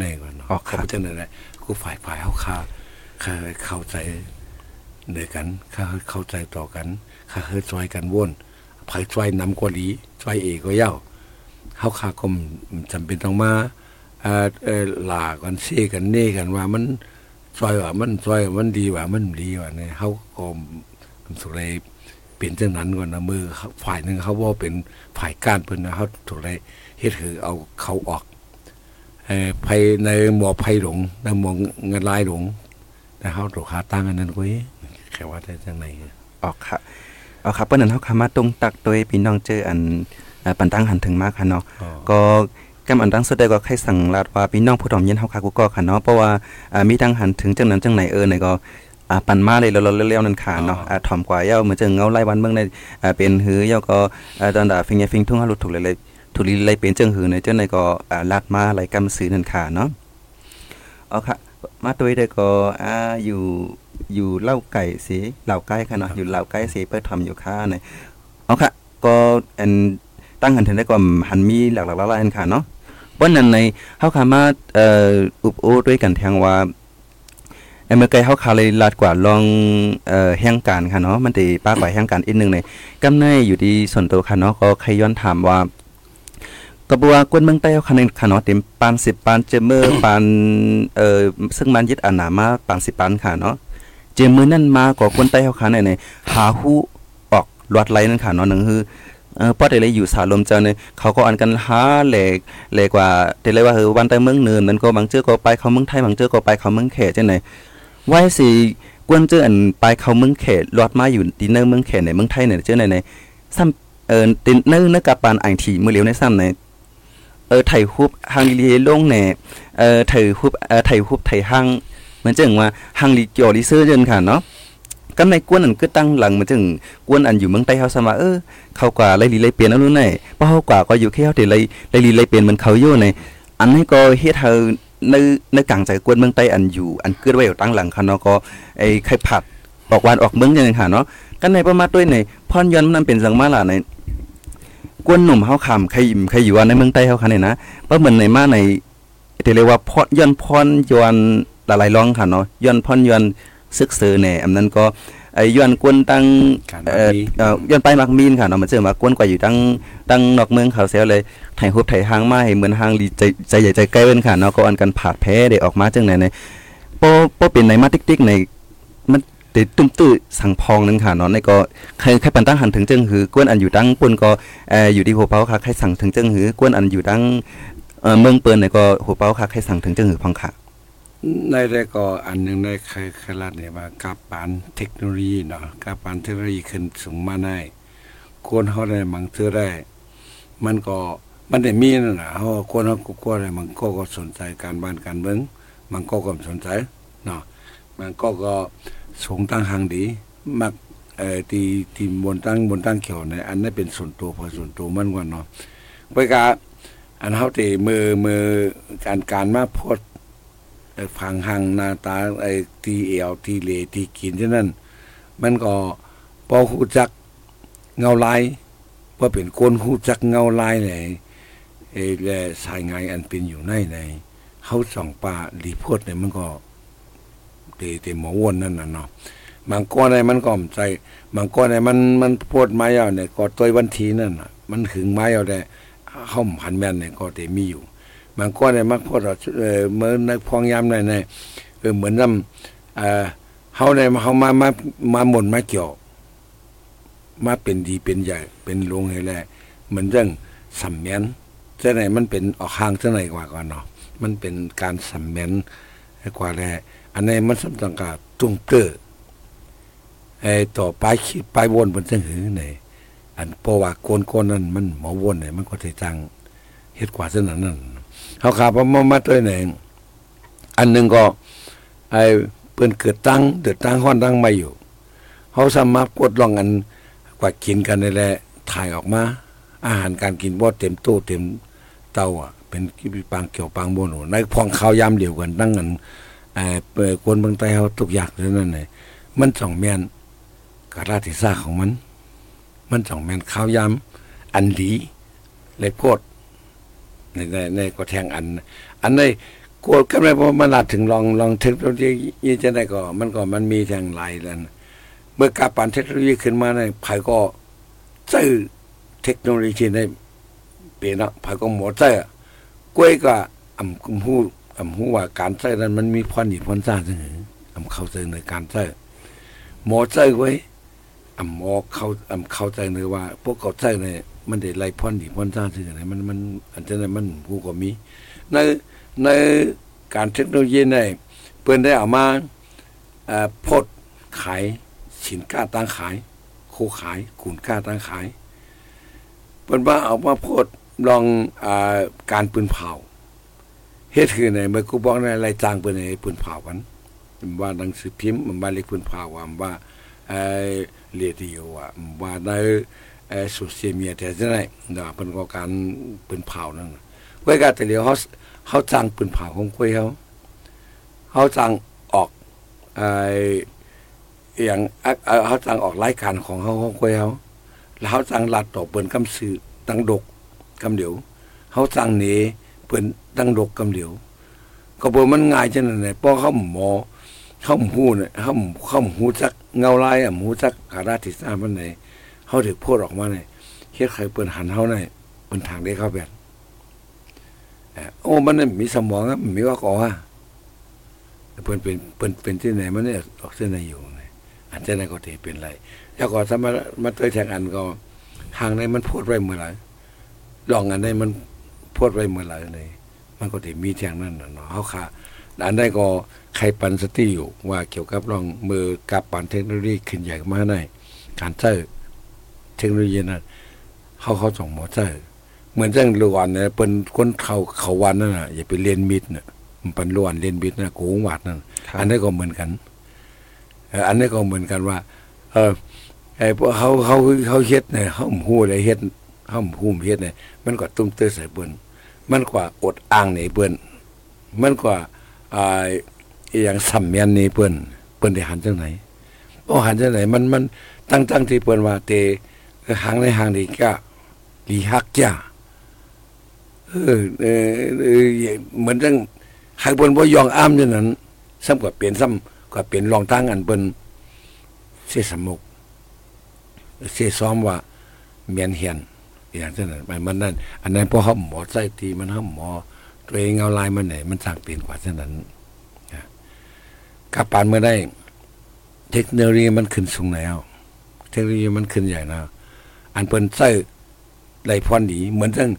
ในก่อนเนาะอ๋อครับเขาจะนั่นแหละกูฝ่ายฝ่ายเขาค่ะข้าเข้าใจเดียวกันข้าเข้าใจต่อกันข้าเคยช่วยกันว่นไผช่วยนำกว่าดีช่วยเอกก็เย้าเฮาข้าก็จำเป็นต้องมาเอ่อเอ่อลากันเซกันเน่กันว่ามันช่วยว่ามันช่วยมันดีว่ามันดีว่าเนี่ยเฮาก็สุดเลยเป็นจังนั้นก่อนนะมือฝ่ายหนึงเขาว่าเป็นฝ่ายการเพิ่นนะเฮาถูกเลยเฮ็ดคือเอาเขาออกเอ่อ ภายในหมอภัยหลงในหมอเงินลายหลงแต่เขาถูกหาตั้งอันนั้นไว้แค่ว่าได้จังไหนออกค่ะเอาครับเปิ้นนั้นเฮาคามาตรงตักโดยพี่น้องเจออันเอ่อปันตั้งหันถึงมากค่ะเนาะก็กำอันตั้งสุดได้ก็ใครสั่งลาดว่าพี่น้องผู้ถอมเย็นเฮาคากูก็ค่ะเนาะเพราะว่าอ่ามีตั้งหันถึงจังนั้นจังไหนเออเนี่ยก็อ่าปันมาเลยเราเร็วๆนั่นค่ะเนาะอ่าถ่อมกว่าเย้าเหมือนจังเงาไล่วันเมืองในอ่าเป็นหือเย้าก็อ่าตอนดาฟิงยาฟิงทุ่งหาลุถูกเลยเลย ถูกลีเลยเป็นเจังหือในเจังไหนก็อ่าลาดมาไหลกำซื้อนั่นค่ะเนาะเอาค่ะ มาตัวได้ก็อ่าอยู่อยู่เล่าไก่สิเหล่าไก่ค่ะเนาะอยู่เหล่าไก่สิเปิดทำอยู่ค่ะในเอาค่ะ ก็อันตั้งหันถึงได้ก็หันมีหลากหลายหลายอันค่ะเนาะวันนั้นในเฮาคามาเอ่ออุบโอด้วยกันแทงว่าเอเมื่อไกลเฮาคาเลยลาดกว่าลองเอ่อแห่งการค่ะเนาะมันติป้ากว่าแห่งการอีกหนึงในกำในอยู่ที่ส่วนตัวค่ะเนาะก็ใครย้อนถามว่า กระบวกวนเมืองใต้าคะแนนขนาดเต็มปานสิบปานเจมเมอร์ปานเอ่อซึ่งมันยึดอานามาปานสิบปานค่ะเนาะเจมเมือนั่นมาก็คนใต้เขาคะแนนในหาฮู้ออกลวดไหลนั่นค่ะเนาะหนึ่งคือเออพอได้เลยอยู่สาลมเจ้าเนี่ยเขาก็อันกันหาแหลกแหลกว่าได้เลยว่าเออวันใต้เมืองเนินนั้นก็บางเจื้อก็ไปเขาเมืองไทยบางเจื้อก็ไปเขาเมืองเขตจังไหนไว้สิกวนเจื้ออันไปเขาเมืองเขตลอดมาอยู่ที่เนอร์เมืองเขตในเมืองไทยเนี่ยเจ้าไหนในซ้ำเออตินเนอเนอกับปานอ่างถีมือเหลียวในซ้ำใน เออไถฮุบฮังลีลงแหน่เออไถฮุบเออไถฮุบไถฮังเหมือนจังว่าฮังลีจอลิเซอร์เจนค่ะเนาะกันในกวนอันก็ตั้งหลังมาถึงกวนอันอยู่เมืองใต้เฮาซะมาเออเขากว่าไล่ลีไล่เปลี่ยนเอารู้ไหนเพราะเฮากว่าก็อยู่แค่เฮาที่ไล่ไล่ลีไล่เปลี่ยนมันเขาอยู่ในอันนี้ก็เฮ็ดให้ในในกลางใจกวนเมืองใต้อันอยู่อันเกิดไว้อยู่ตั้งหลังคันเนาะก็ไอ้ไข่ผัดออกวานออกเมืองจังค่ะเนาะกันในประมาณด้วยในพรย้อนมันเป็นสังมาล่ะใน กวนหนุ่มเฮาคำใครใครอยู่ในเมืองใต้เฮาคันนี่นะเพราะเหมือนในมาในที่เรียกว่าพรย้อนพรยอนหลายๆร้องค่ะเนาะย้อนพรยอนซึกเซอแน่อันนั้นก็ไอ้ย้อนกวนตั้งการเอ่อมีเอ่อย้อนไปมักมีนค่ะเนาะมันเจอมากวนกว่าอยู่ตั้งตั้งนอกเมืองเขาเสียเลยไถฮุบไถหางมาให้เหมือนหางลีใจใจใหญ่ใจใกล้เว้นค่ะเนาะก็อันกันผาดแพ้ได้ออกมาจังไหนในโปโปเป็นในมาติ๊กๆในมัน ติดตุ้มตื้อสังพองนึงค่ะเนาะในก็ใครใครปันตั้งหันถึงจึงหือกวนอันอยู่ตั้งปุ่นก็เอออยู่ที่หัวเป้าค่ะใครสั่งถึงจึงหือกวนอันอยู่ตั้งเออเมืองเปิ้นในก็หัวเป้าค่ะใครสั่งถึงจึงหือพังค่ะในได้ก็อันหนึ่งในเคยเคยรัดเนี่ยว่ากับปานเทคโนโลยีเนาะกับปานเทคโนโลยีขึ้นสูงมาได้คนเฮาได้มังเทือได้ มันก็มันได้มีนั่นนะเฮาคนเฮาก็กลัวได้มันก็ก็สนใจการบ้านการเมืองมันก็ก็สนใจเนาะมันก็ก็ สงตั้งหางดีมักเอ่อที่ที่บนตั้งบนตั้งเขียวเนี่ยอันนั้นเป็นส่วนตัวพอส่วนตัวมันกว่าเนาะไปกะอันเฮาที่มือมือการการมาพดฟังหังหน้าตาไอ้ทีเอวทีเลทีกินที่นั่นมันก็พอหูจักเงาลายพอเป็นคนหูจักเงาลายไหนไอ้แลสายงานอันเป็นอยู่ในในเขาส่องป่ารีพดเนี่ยมันก็ ตเตหมอวนนั่นน่ะเนาะบางก้อนในมันก็มใจบางก้อนในมันมันโพดไม้เอาเนี่ยก็ตัววันทีนั่นน่ะ มันหึงไม้เอาได้ห้มหันแม่นเนี่ยก็เตมีอยู่บางคนเนี่ยมักพอดเออเมื่อนในพองยามในในเออเหมือนน้ำเอ่อเฮาเนี่ยเฮามามามาหม่นมาเกี่ยวมาเป็นดีเป็นใหญ่เป็นลงให้แลเหมือนเรื่องสัมแมนเจ้าไหนมันเป็นออกห่างเจ้าไหนกว่าก่อนเนาะมันเป็นการสัมแมน ให้กว่าแลอันนี้มันสำคัญกับตุ้งเตอร์ไอ้ต่อไปคิดไปวนบนเส้นหือไหนอันเพราะว่าโกนโกนนั้นมันหมอวนเนี่ยมันก็จะจังเฮ็ดกว่าเส้นนั้นนั่นเขาขาพมามาตัวไหนอันหนึ่งก็ ไอ้เปิ้นเกิดตั้งเดือดตั้งห้อนตั้งมาอยู่เขาสามารถกดลองอันกว่ากินกันนี่แหละถ่ายออกมา อาหารการกินบ่เต็มตู้เต็มเตาอะ เป็นปางเกี่ยวปางโบโนในพองข้าวยามเดียวกันตั้งกันไอ้เปิดคนเมืองใต้เขาทุกอย่างเท่านั้นเลยมันสองแมนกราธิซาของมัน มันสองแมนข้าวยามอันดีเลยโพดในในในก็แทงอัน อันในกวดกันไปพอมันลาดถึงลองลองเทคโนโลยียี่จะได้ก็มันก็มันมีแทงหลายแล้วเมื่อกาปานเทคโนโลยีขึ้นมาในภายก็ซื้อเทคโนโลยีในเปลี่ยนอะภายก็หมดเจ้ กล้วยก็อำคุมหูอำหูว่าการใช้นั้นมันมีพรดีพรซ่าเสมออำเข้าใจในการใช้หมอใจไว้อำหมอเข้าอำเข้าใจเลยว่า พวกเขาใช้ในมันได้ไล่พรดีพรซ่าเสมอมันมันอันนั้นมันผู้ก็มีในในการเทคโนโลยีในเพื่อนได้เอามาเอ่อโพดขายสินค้าตั้งขาย โคขายขุนค้าตั้งขายเพิ่นว่าเอามาโพด ลองอการปืนเผาเฮ็ดคือในเมื่อกูบอกในรายจ้างเปิ้นให้ปืนเผากันว่าหนังสือพิมพ์มันว่าเล็กปืนเผาว่ามว่าเอเรดิโอว่าว่าในเอโซเชียลมีเดียแต่จังได๋เนาะเพิ่นก็การปืนเผานั่นน่ะไว้กาแต่เดียวเขาเขาจ้างปืนเผาของกล้วยเขาเขาจ้างออกไออย่างเขาจ้างออกรายการของเขาของกล้วยเขาแล้วเขาจ้างลัดต่อเปิ้นคำสื่อตั้งดก คำเดียวเขาจ้างเนเปิ้นตั้งดกคำเดียวก็บ่มันง่ายจังนั้นแหละพราะเข้าหมอเข้าหูเนี่ยเข้าเข้าหูจักเงาลายอะหูจักกาลาติสามันไหนเขาถึกพูดออกมาเนี่ยเฮ็ดใครเปิ้นหันเฮาในเปิ้นทางได้เข้าแบบเอ่อโอ้มันน่มีสมองอะมันมีว่าก่อฮะเพิ่นเป็นเพิ่นเป็นที่ไหนมันเนี่ยออกเส้นไหนอยู่อันเส้นไหนก็ที่เป็นไรแล้วก็ถ้ามามาตัวแทงอันก็ทางไหนมันพูดไว้เมื่อไหร่ ลองอันไหนมันพูดไว้เมื่อไหร่เลยมันก็ที่มีแทงนั่นน่ะเนาะเฮาค่ะอันใดก็ใครปันสติอยู่ว่าเกี่ยวกับลองมือกับปันเทคโนโลยีขึ้นใหญ่มาในการใช้เทคโนโลยีนั้นเขาเขาส่งหมอใช้เหมือนจังลวนเนี่ยเป็นคนเขาเขาวันนั่นน่ะอย่าไปเรียนมิดน่ะมันเป็นลวนเรียนมิดนะโกงวัดนั่นครับอันนี้นก็เหมือนกันเอออันนี้ก็เหมือนกันว่า เออไอ้พวกเขาเขาเขาเฮ็ดเนี่ยเขาหู้ได้เฮ็ด เขาหู้เฮ็ดเนี่ยมันก็ตุ้มเตื้อใส่เปิ้นมันกว่าอดอ้างในเปิ้นมันกว่าอ่าอย่างสัมเมียนนี่เปิ้นเปิ้นได้หันจังไหนบ่หันจังไหนมันมันตั้งตั้งที่เปิ้นว่าเตหางในหางดีก็ลีฮักจ้าเออเออเหมือนจังหากเปิ้นบ่ยองอ้ามจังนั้นซ้ำกว่าเปลี่ยนซ้ำก็เปลี่ยนรองตั้งอันเปิ้นเสียสมุกเสียซ้อมว่าเมียนเฮียน อย่างนั้นไปมันนั่นอันนั้นพอเฮาหมอใส่ตีมันเฮาหมอ ตัวเองเอาลายมันไหนมันสร้างเปลี่ยนกว่าเช่นนั้นกับปานเมื่อได้ เทคโนโลยีมันขึ้นสูงแล้ว เทคโนโลยีมันขึ้นใหญ่นะอันเปิ้นใส่ไหลพรดีเหมือนจัง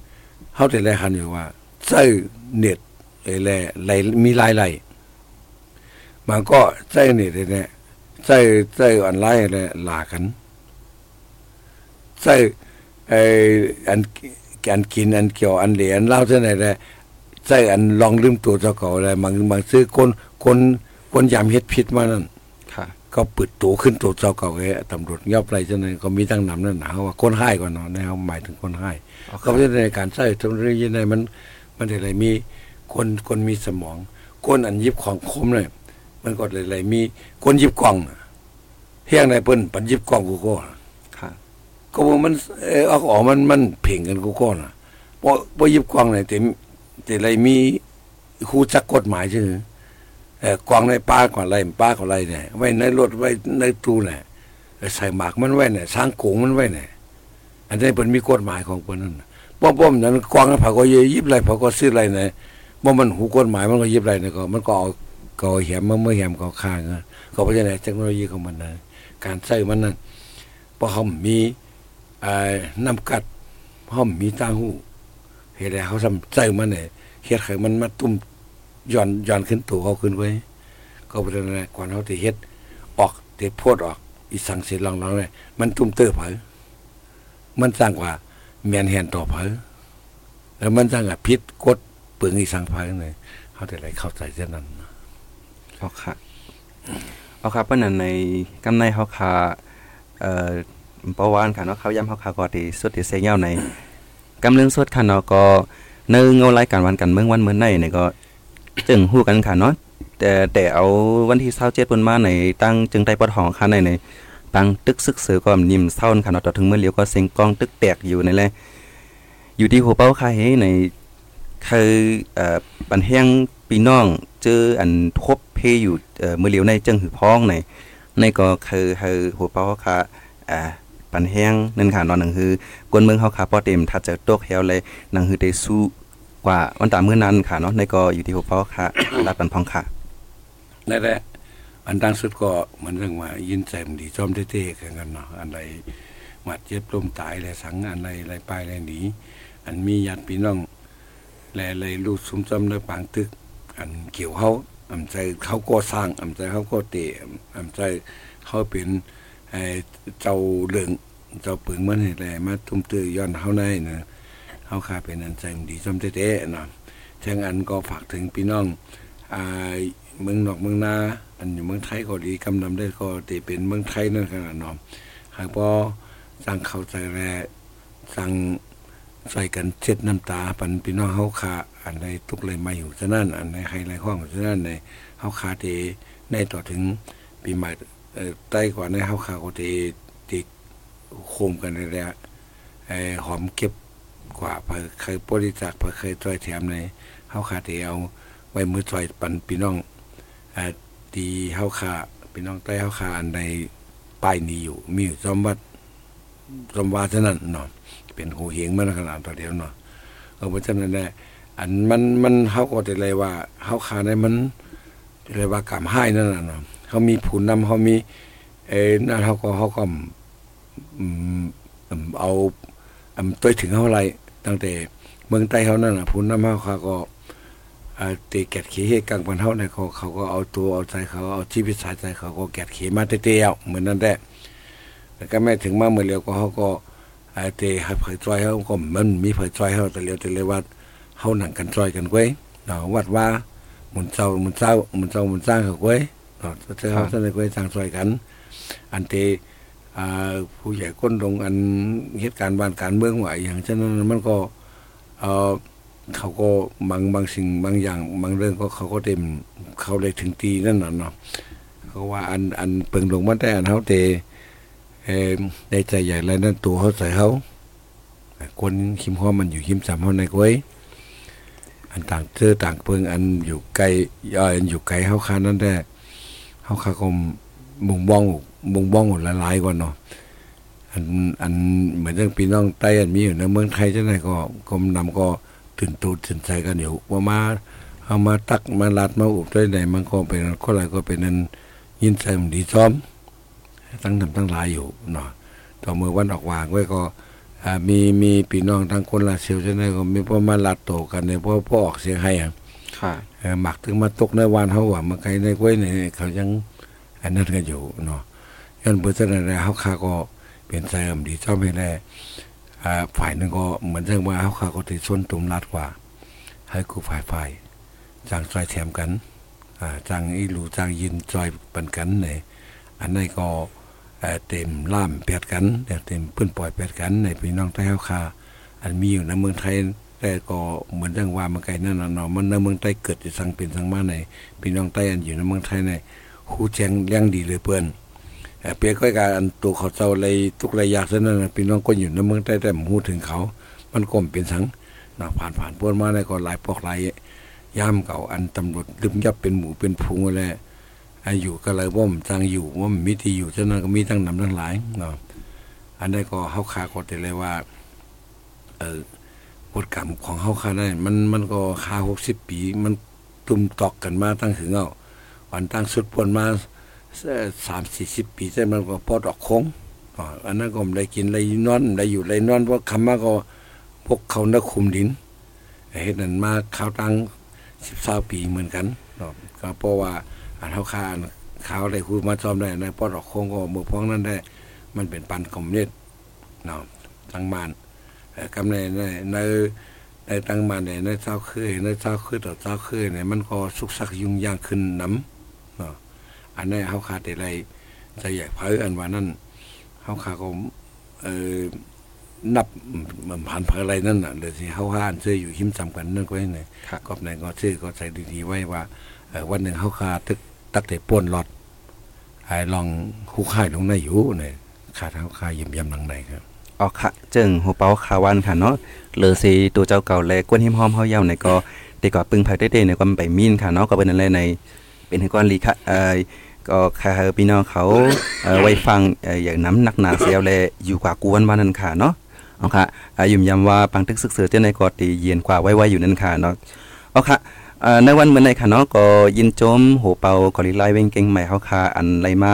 เฮาแต่ไรคันอยู่ว่าใส่เน็ตไอ้แลไหลมีลายไหลมันก็ใส่เน็ตเนี่ยใส่ใส่ออนไลน์แหละหลากันใส่ ไอ้อันการกินอันเกี่ยวอันเหรียญเล่าเท่าไหร่แหละใส่อันลองลืมตัวเจ้าเก่าอะไรบางบางซื้อคนคนคนยามเฮ็ดผิดมานั่นค่ะก็ปิดตัวขึ้นตัวเจ้าเก่าไอ้ตำรวจเงียบไรจังนั้นก็มีตั้งนำนั่นหนาว่าคนให้ก่อนเนาะนะครับหมายถึงคนให้ก็เพราะฉะนั้นในการใช้เทคโนโลยีในมันมันอะไรมีคนคนมีสมอง คนอันยิบของคมเลยมันก็อะไรมีคนยิบกล่องเฮียงในเปิ้นปันยิบกล่องกูก็ค่ะ ก็มันเอออออกมันมันเพ่งกันกูก็น่ะเพราะเพราะยิบกล่องเนี่ยแต่แต่ไรมีครูจักกฎหมายชื่อเออกวางในป้าก่อนอะไรป้าก่อนอะไรเนี่ยไว้ในรถไว้ในตู้เนี่ยใส่หมากมันไว้เนี่ยสร้างโกงมันไว้เนี่ยอันนี้เป็นมีกฎหมายของเพิ่นนั่นป้อมป้อมนั้นกวางนั้นเผาก็ยิบไรผาก็ซื้อไรเนี่ยบ่มันหูกฎหมายมันก็ยิบไรเนี่ยก็มันก็เอาก็เอาแหมมันเมื่อแหมก็เอาฆ่าเงี้ยก็เพราะฉะนั้นเทคโนโลยีของมันนะการใช้มันนั่นเพราะเขามี น้ำกัดเขามีตาหูเฮ็ดให้เขาทำใจมันเนี่ยเฮ็ดให้มันมาตุ้มย้อนย้อนขึ้นตัวเขาขึ้นไว้ ก็เพราะฉะนั้นก่อนเขาจะเฮ็ดออกเตะโพดออก อีสังเสียลองๆเนี่ยมันตุ้มเตอเผอมันสร้างกว่าเมียนแหนต่อเผอแล้วมันสร้างกับพิษกดเปลืองอีสังเผอเลยเขาจะได้เข้าใจเช่นนั้นเอาค่ะเอาครับเปิ้นนั้นในกำในเฮาคาเอ่อ ประวานค่ะเนาะเขาย้ำเฮาคาก็ที่สุดที่เซยาในกำเรื่องสุดค่ะเนาะก็ในเงารายการวันกันเมืองวันเมืองในเนี่ยก็จึงฮู้กันค่ะเนาะแต่แต่เอาวันที่27เปิ้นมาในตั้งจึงได้ปอดหองค่ะในในปังตึกซึกเสือก็นิ่มเศร้าค่ะเนาะต่อถึงเมื่อเลียวก็เสียงกองตึกแตกอยู่ในแลอยู่ที่หัวเป้าค่ะเฮ้ในคือเอ่อปันแห้งพี่น้องเจออันทบเพอยู่เอ่อมือเลียวในจึงหือพ้องในในก็คือคือหัวเป้าค่ะอ่า ปันแห้งนั่นค่ะเนาะนั่นคือกวนเมืองเฮาค่ะพอเต็มถ้าจะตกแฮวเลยนั่นคือได้สู้กว่าวันตามมื้อนั้นค่ะเนาะในก็อยู่ที่หัวเป้าค่ะลาดปันพองค่ะนั่นแหละอันดังสุดก็เหมือนเรื่องว่ายินใจมดีจอมเท่ๆกันกันเนาะอันใดหมัดเจ็บลมตายอะสังอันใดไรไปอะไรหนีอันมีญาติพี่น้องแลอะไรลูกซุมจำในปางตึก อันเกี่ยวเขาอำใจเขาก็สร้างอำใจเขาก็เตะอำใจเขาเป็น เจ้าเรื่องเจ้าปึงมันให้แลมาทุ่มตื้อย้อนเขาในนะเขาคาเป็นอันใจมันดีจอมเท่ๆเนาะแทงอันก็ฝากถึงพี่น้องอ่าเมืองนอกเมืองนาอันอยู่เมืองไทยก็ดีกำนำได้ก็ตีเป็นเมืองไทยนั่นขนาดนอมหากพอสั่งเข้าใจแลสั่งใส่กันเช็ดน้ำตาปันพี่น้องเฮาขาอันใดทุกเลยมาอยู่ฉะนั้นอันใดใครไรห้องฉะนั้นในเฮาขาเตในต่อถึงปีใหม่ อใต้กว่าในเฮาขาก็เตติโคมกันในระยะไอ้หอมเก็บกว่าเพื่อเคยบริจาคเพื่อเคยช่วยแถมในเฮาขาเตเอาไว้มือซอยปันพี่น้องอ่าตีเฮาคาพี่น้องใต้เฮาคาอันป้ายนี้อยู่ มีอยู่จอมวัดจอมวาเท่านั้นเนาะเป็นหูเหงมันขนาดตัวเดียวเนาะเอาเพราะฉะนั้นแหละอันมันมันเฮาก็ได้เลยว่าเฮาคาในมันเลยว่ากรรมให้นั่นน่ะเนาะ เขามีผู้นำเขามีเอ้นั่นเฮาก็เฮาก็อืมอืมเอาอตัวถึงเฮาไรตั้งแต่เมืองใต้เฮานั่นน่ะผู้นำเฮาคาก็อ่าตีแกดขี่ให้กลางปันเท่าเนี่ยเขาเขาก็เอาตัวเอาใจเขาเอาชีวิตสายใจเขาก็แกดขี่มาเตี้ยวเหมือนนั่นแหละแล้วก็แม่ถึงมาเมื่อเร็วก็เขาก็อ้เตะให้เผยจอยเขาก็มันมีเผยจอยเขาแต่เร็วแต่เร็วว่าเขาหนังกันจอยกันไว้เนาะวัดว่ามุนเจ้ามุนเจ้ามุนเจ้ามุนสร้างเขาไว้ เนาะเจ้าท่านในก้อยต่างซอยกัน อันเตอ่าผู้ใหญ่ก้นลงอันเหตุการณ์บ้านการเมืองไหวอย่างเช่นนั้นมันก็เออเขาก็บางบางสิ่งบางอย่างบางเรื่องก็เขาก็เต็มเขาเลยถึงตีนั่นน่ะเนาะเขาว่าอันอันเปิงลงมาแต่อันเฮาเตเออในใจใหญ่แล้วนั่นตัวเขาใส่เขาคนคิมห้อมันอยู่คิมสามเฮาในก้อยอันต่างเจอต่างเปิงอันอยู่ไกลย่อยอันอยู่ไกลเฮาคานั่นแต่ เฮาคาก็มุงบ้องมุงบ้องละลายกว่าเนาะอันอันเหมือนเรื่องพี่น้องใต้อันมีอยู่ในเมืองไทยจังไดก็กรมนำก็ตื่นตูตื่นใจกันอยู่ว่ามาเอามาตักมาลัดมาอุบได้ไหนมันก็เป็นคนอะไรก็เป็นนั้นยินใจมันดีซ้อมตั้งทำตั้งหลายอยู่เนาะต่อเมื่อวันออกวางไว้ก็มีมีพี่น้องทั้งคนละเซียวจังไดก็มีพวกมาลัดโตกันเนี่ยเพราะพ่อออกเสียงให้อะค่ะ หมักถึงมาตกในวานเฮาว่ามาไกลในกล้วยนี่เขายังอันนั้นกันอยู่เนาะย้อนเบิ่ซั่นน่ะเฮาคาก็เป็นใจอำดีซ่อมให้แลอ่ฝ่ายหนึ่งก็เหมือนเรื่องว่าเฮาคาก็ติส่วนตุมรัดกว่า ให้กูฝ่ายฝ่ายจางซอยแถมกันอ่าจางอีหลูจางยินซอยปันกันในอันนั้นก็เต็มล่ามแปดกันเต็มปื้นปล่อยแปดกันในพี่น้องใต้เฮาคาอันมีอยู่ในเมืองไทย แต่ก็เหมือนเรื่องว่ามันไกลนั่นน่ะเนาะมันในเมืองใต้เกิดจะสังเป็นสังมาในพี่น้องใต้อันอยู่ในเมืองไทยในฮู้แจ้งเลี้ยงดีเลยเปิ้นเอ่เปียก้อยการอันตัวเขาเจ้าเลยทุกระยะซะนั่นนะพี่น้องก็อยู่ในเมืองใต้แต่ฮู้ถึงเขา มันก็เป็นสังเนาะผ่านผ่านพ้นมาในก็หลายปอกหลายยามเก่าอันตำรวจลึมยับเป็นหมูเป็นพุงอะไรอาอยู่ก็เลยว่ามันจังอยู่ว่ามันมีที่อยู่ฉะนั้นก็มีทั้งนำทั้งหลายเนาะอันนี้ก็เฮาคาก็ได้เลยว่า เออ บทกรรมของเฮาคาได้มันมันก็คาหกสิบปี มันตุ่มตอกกันมาตั้งถึงเอาวันตั้งสุดปนมาสามสี่สิบปีแต่มันก็พอดอกคงอันนั้นก็มได้กินไรนอนได้อยู่ไรนอนเพราะคำมาก็พวกเขานักคุมดินเฮ็ดนั้นมาข้าวตั้งสิบสาปีเหมือนกันเนาะก็เพราะว่าอันเฮาคาอันขาวได้คูมาซ้อมได้ในพอดอกคงก็มือพ้องนั้นได้ มันเป็นปันคอมเนตเนาะทั้งมาน กำในในในในตั้งมาในในเจ้าคือในเจ้าคือต่อเจ้าคือเนี่ยมันก็สุกสักยุ่งยากขึ้นน้ำเนาะอันนี้เขาขาดอะไรจะใหญ่เผยอันว่านั่นเขาขาก็เออนับมันผ่านเผยอะไรนั่นน่ะเลยที่เขาห้านเชื่ออยู่หิมจำกันนั่นก็ยังไงครับก็ในก็ชื่อก็ใส่ดีๆไว้ว่าเออวันหนึ่งเขาขาตึกตักแต่ป่วนหลอดไอ้ลองคู่ค่ายลงในอยู่เนี่ยขาดเขาคาเยี่ยมยำหลังไหนครับ ออกค่ะจึงหัวเปาขาวันค่ะเนาะเหลือสีตัวเจ้าเก่าแลกวนหิมหอมเฮาเย่าในก็ตีก็ปึงภายเต้ๆในก็ไปมีนค่ะเนาะก็เป็นอะไรในเป็นก้อนลีค่ะเอ่อก็ค่ะพี่น้องเขาเออไว้ฟังอย่างน้ำหนักหนาเสียวแลอยู่กว่ากวนว่านั่นค่ะเนาะเอาค่ะอายุ่มยำว่าปังตึกศึกเสือเจ้าในก็ตีเย็นกว่าไว้ๆอยู่นั่นค่ะเนาะเอาค่ะในวันเมื่อในค่ะเนาะก็ยินโจมโหเป่าก็ลีไลเว้งเก่งใหม่เฮาค่ะอันไรมา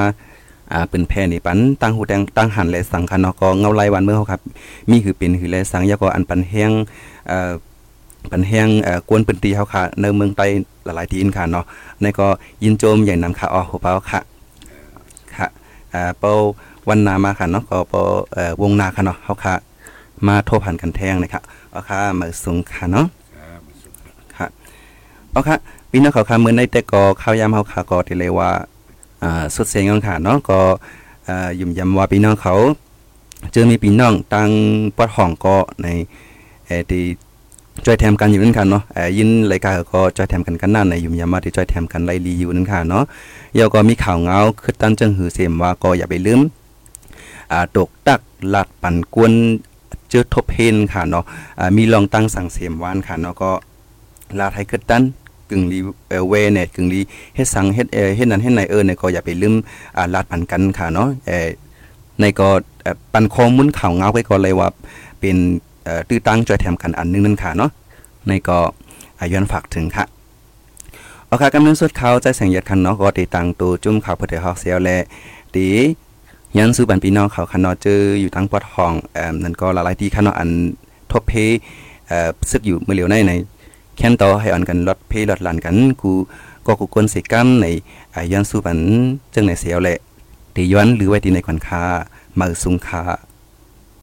อ่าเป็นแพร่นี่ปันตั้งหูแดงตั้งหันและสังคันเนาะก็เงาไลายวันเมื่อเขาครับ มีคือเป็นคือและสังยาก็อันปันแห้งเอ่อปันแห้งเอ่อกวนปืนตีเฮาค่ะ ในเมืองใต้หลายๆที่อินค่ะเนาะในก็ยินโจมอย่างนำค่ะอ๋อหัวเปาค่ะค่ะอ่าเป้าวันนามาค่ะเนาะก็เป้าเอ่อวงนาค่ะเนาะเฮาค่ะ มาโทรผ่านกันแทงนะครับเอาค่ะมาสูงค่ะเนาะค่ะเอาค่ะพี่น้องเขาค่ะมื้อในแต่ก็ข้าวยามเฮาค่ะก็ที่เลยว่า สุดเสียงกันค่ะเนาะก็ยุ่มยำว่าพี่น้องเขาเจอมีพี่น้องตั้งปอดห้องก็ในเอ่อที่ช่วยแถมกันอยู่นั่นค่ะเนาะเอ่อยินรายการก็ช่วยแถมกันกันนั่นในยุ่มยำว่าที่ช่วยแถมกันไล่ลีอยู่นั่นค่ะเนาะเยวก็มีข่าวเงาคือตั้งจังหือเสียมว่าก็อย่าไปลืมอ่าตกตักหลัดปั่นกวนเจอทบเพนค่ะเนาะอ่ามีลองตั้งสั่งเสียมวานค่ะเนาะก็ลาไทยคือตั้น กึ่งรีเวเนตกึ่งรีเฮ็ดสังเฮ็ดเฮ็ดนั้นเฮ็ดไหนเออเนี่ยก็อย่าไปลืมอ่าลาดปันกันค่ะเนาะเออในก็ปันข้อมูลข่าวเงาไว้ก่อนเลยว่าเป็นตื้อตั้งจอยแถมกันอันหนึงนั่นค่ะเนาะในก็อาย้อนฝากถึงค่ะเอาค่ะกำลังสุดเขาใจแสงยัดคันเนาะก็ติดตั้งตัวจุ่มข่าวเพื่อฮอกเซียวและตียันสู้บันพี่น้องเขาคันเนาะเจออยู่ตั้งปอดห้องเอ่อนั่นก็หลายๆที่คันเนาะอันทบเพเอ่อซึกอยู่เมื่อเหลียวในใน แค้นต่อให้อ่อนกันลดเพลดหลันกันกูก็กูกวนสิกรรมในอาย้อนสู้ปันจึงในเสียวแหละตีย้อนหรือไว้ตีในขวัญคามาสุงคา